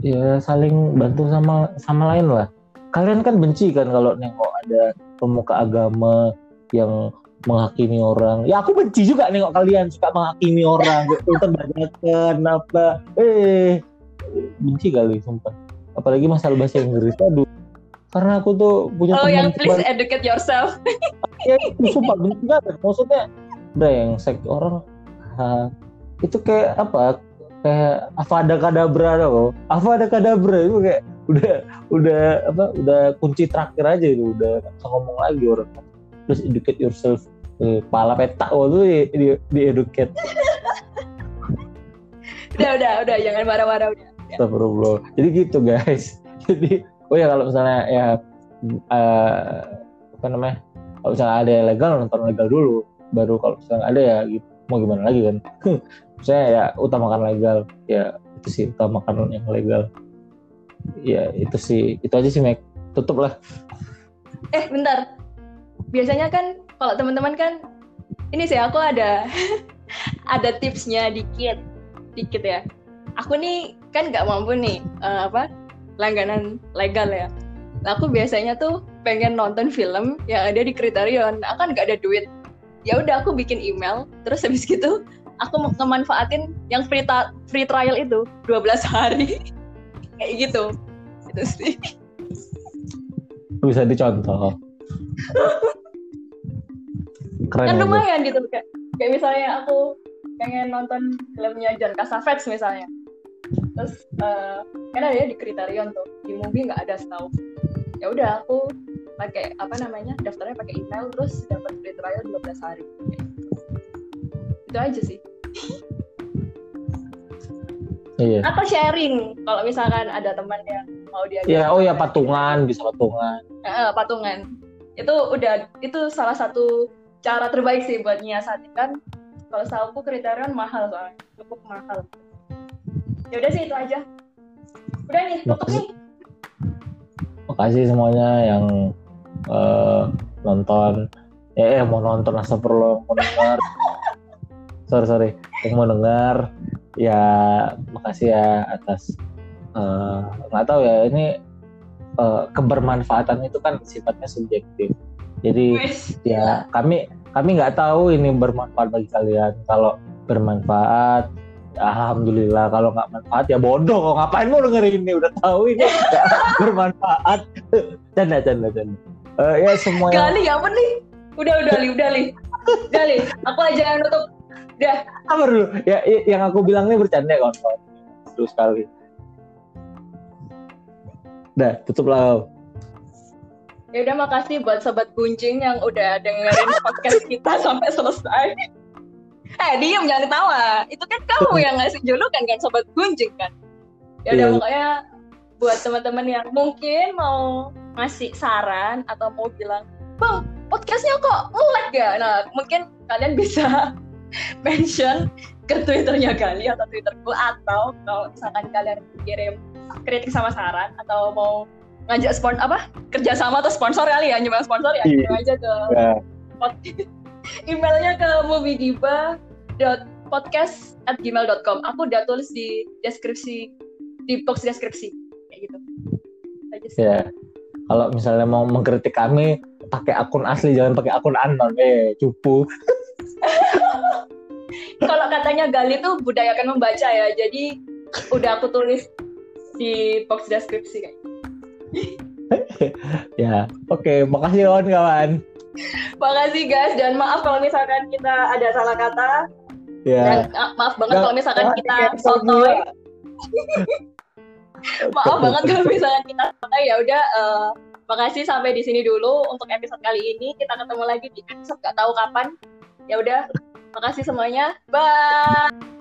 ya saling bantu sama sama lain lah. Kalian kan benci kan kalau nengok ada pemuka agama yang menghakimi orang. Ya aku benci juga nengok kalian suka menghakimi orang. Gitu banyak apa eh benci kali sumpah. Apalagi masalah bahasa Inggris. Aduh. Karena aku tuh punya oh yang please cuman, educate yourself. [laughs] Ya itu sumpah benci banget. Maksudnya brengsek orang. Ha, itu kayak apa? Kayak ada kadabra loh ada kadabra itu kayak udah udah apa? Udah kunci terakhir aja itu. Udah bisa ngomong lagi orang terus educate yourself eh, pala petak waktu di, di, di educate. [laughs] Udah udah udah jangan marah-marah udah. Astagfirullah. Jadi gitu guys. [laughs] Jadi oh ya kalau misalnya ya uh, apa namanya kalau misalnya ada yang legal nonton legal dulu. Baru kalau misalnya ada ya gitu. Mau gimana lagi kan? [laughs] Saya ya utamakan legal. Ya itu sih utamakan yang legal. Ya itu sih itu aja sih Mac. Tutup lah. Eh bentar biasanya kan kalau teman-teman kan ini sih aku ada [laughs] ada tipsnya dikit dikit ya. Aku nih kan nggak mampu nih uh, apa langganan legal ya. Nah, aku biasanya tuh pengen nonton film yang ada di Kriterion aku kan nggak ada duit. Ya udah aku bikin email terus habis gitu aku memanfaatin yang free, free trial itu 12 hari. [laughs] Kayak gitu. Itu sih. Bisa dicontoh [laughs] Keren kan lumayan gitu kayak, kayak misalnya aku pengen nonton filmnya John Cassavetes misalnya terus uh, kan ada ya di Kriterion tuh di movie nggak ada setahu ya udah aku pakai apa namanya daftarnya pakai email terus dapat free trial 12 hari itu aja sih Iya. Atau sharing kalau misalkan ada teman yang mau dia. Iya, oh ya patungan bisa patungan. Eh, patungan. Itu udah itu salah satu cara terbaik sih buat nyiasatin kan. Kalau aku kriterian mahal soalnya, cukup mahal. Ya udah sih itu aja. Udah nih, tutup nih. Makasih semuanya yang uh, nonton. Eh, eh mau nonton perlu mau dengar. [laughs] sorry sorry yang mau dengar ya makasih ya atas eh, nggak uh, tahu ya ini uh, kebermanfaatan itu kan sifatnya subjektif jadi ya kami kami nggak tahu ini bermanfaat bagi kalian. Kalau bermanfaat Alhamdulillah. Kalau nggak manfaat ya bodoh. Kok ngapain mau dengerin ini? Udah tahu ini. Gak [laughs] bermanfaat. Canda canda canda. Uh, ya semua kali apa nih udah udah li udah li. Udah li aku aja yang nutup. Ya, apa dulu? Ya, yang aku bilang ini bercanda kawan-kawan. Terus sekali. Udah, tutup lah. Ya udah makasih buat sobat kuncing yang udah dengerin podcast kita sampai selesai. Eh, diem jangan ketawa. Itu kan kamu yang ngasih julukan kan sobat kuncing kan. Ya udah yeah. pokoknya buat teman-teman yang mungkin mau ngasih saran atau mau bilang, "Bang, podcastnya kok ngelag ya?" Nah, mungkin kalian bisa [laughs] mention ke twitternya Gali atau twitterku atau kalau misalkan kalian kirim kritik sama saran atau mau ngajak spon apa? Kerjasama atau sponsor kali ya nyumbang sponsor ya? Kirim aja ke yeah. [laughs] emailnya ke moviediba podcast at gmail.com aku udah tulis di deskripsi di box deskripsi. Kayak gitu. Ya yeah. kalau misalnya mau mengkritik kami pakai akun asli jangan pakai akun anon. Eh cupu. [laughs] Kalau katanya Gali tuh budayakan membaca ya jadi udah aku tulis di box deskripsi kayak [laughs] ya oke okay. makasih kawan-kawan makasih guys dan maaf kalau misalkan kita ada salah kata. Ya. Dan uh, maaf banget kalau misalkan kita sotoy. [laughs] maaf banget kalau misalkan kita sotoy. Ya udah uh, makasih sampai di sini dulu untuk episode kali ini. Kita ketemu lagi di episode gak tahu kapan. Ya udah Makasih semuanya. Bye.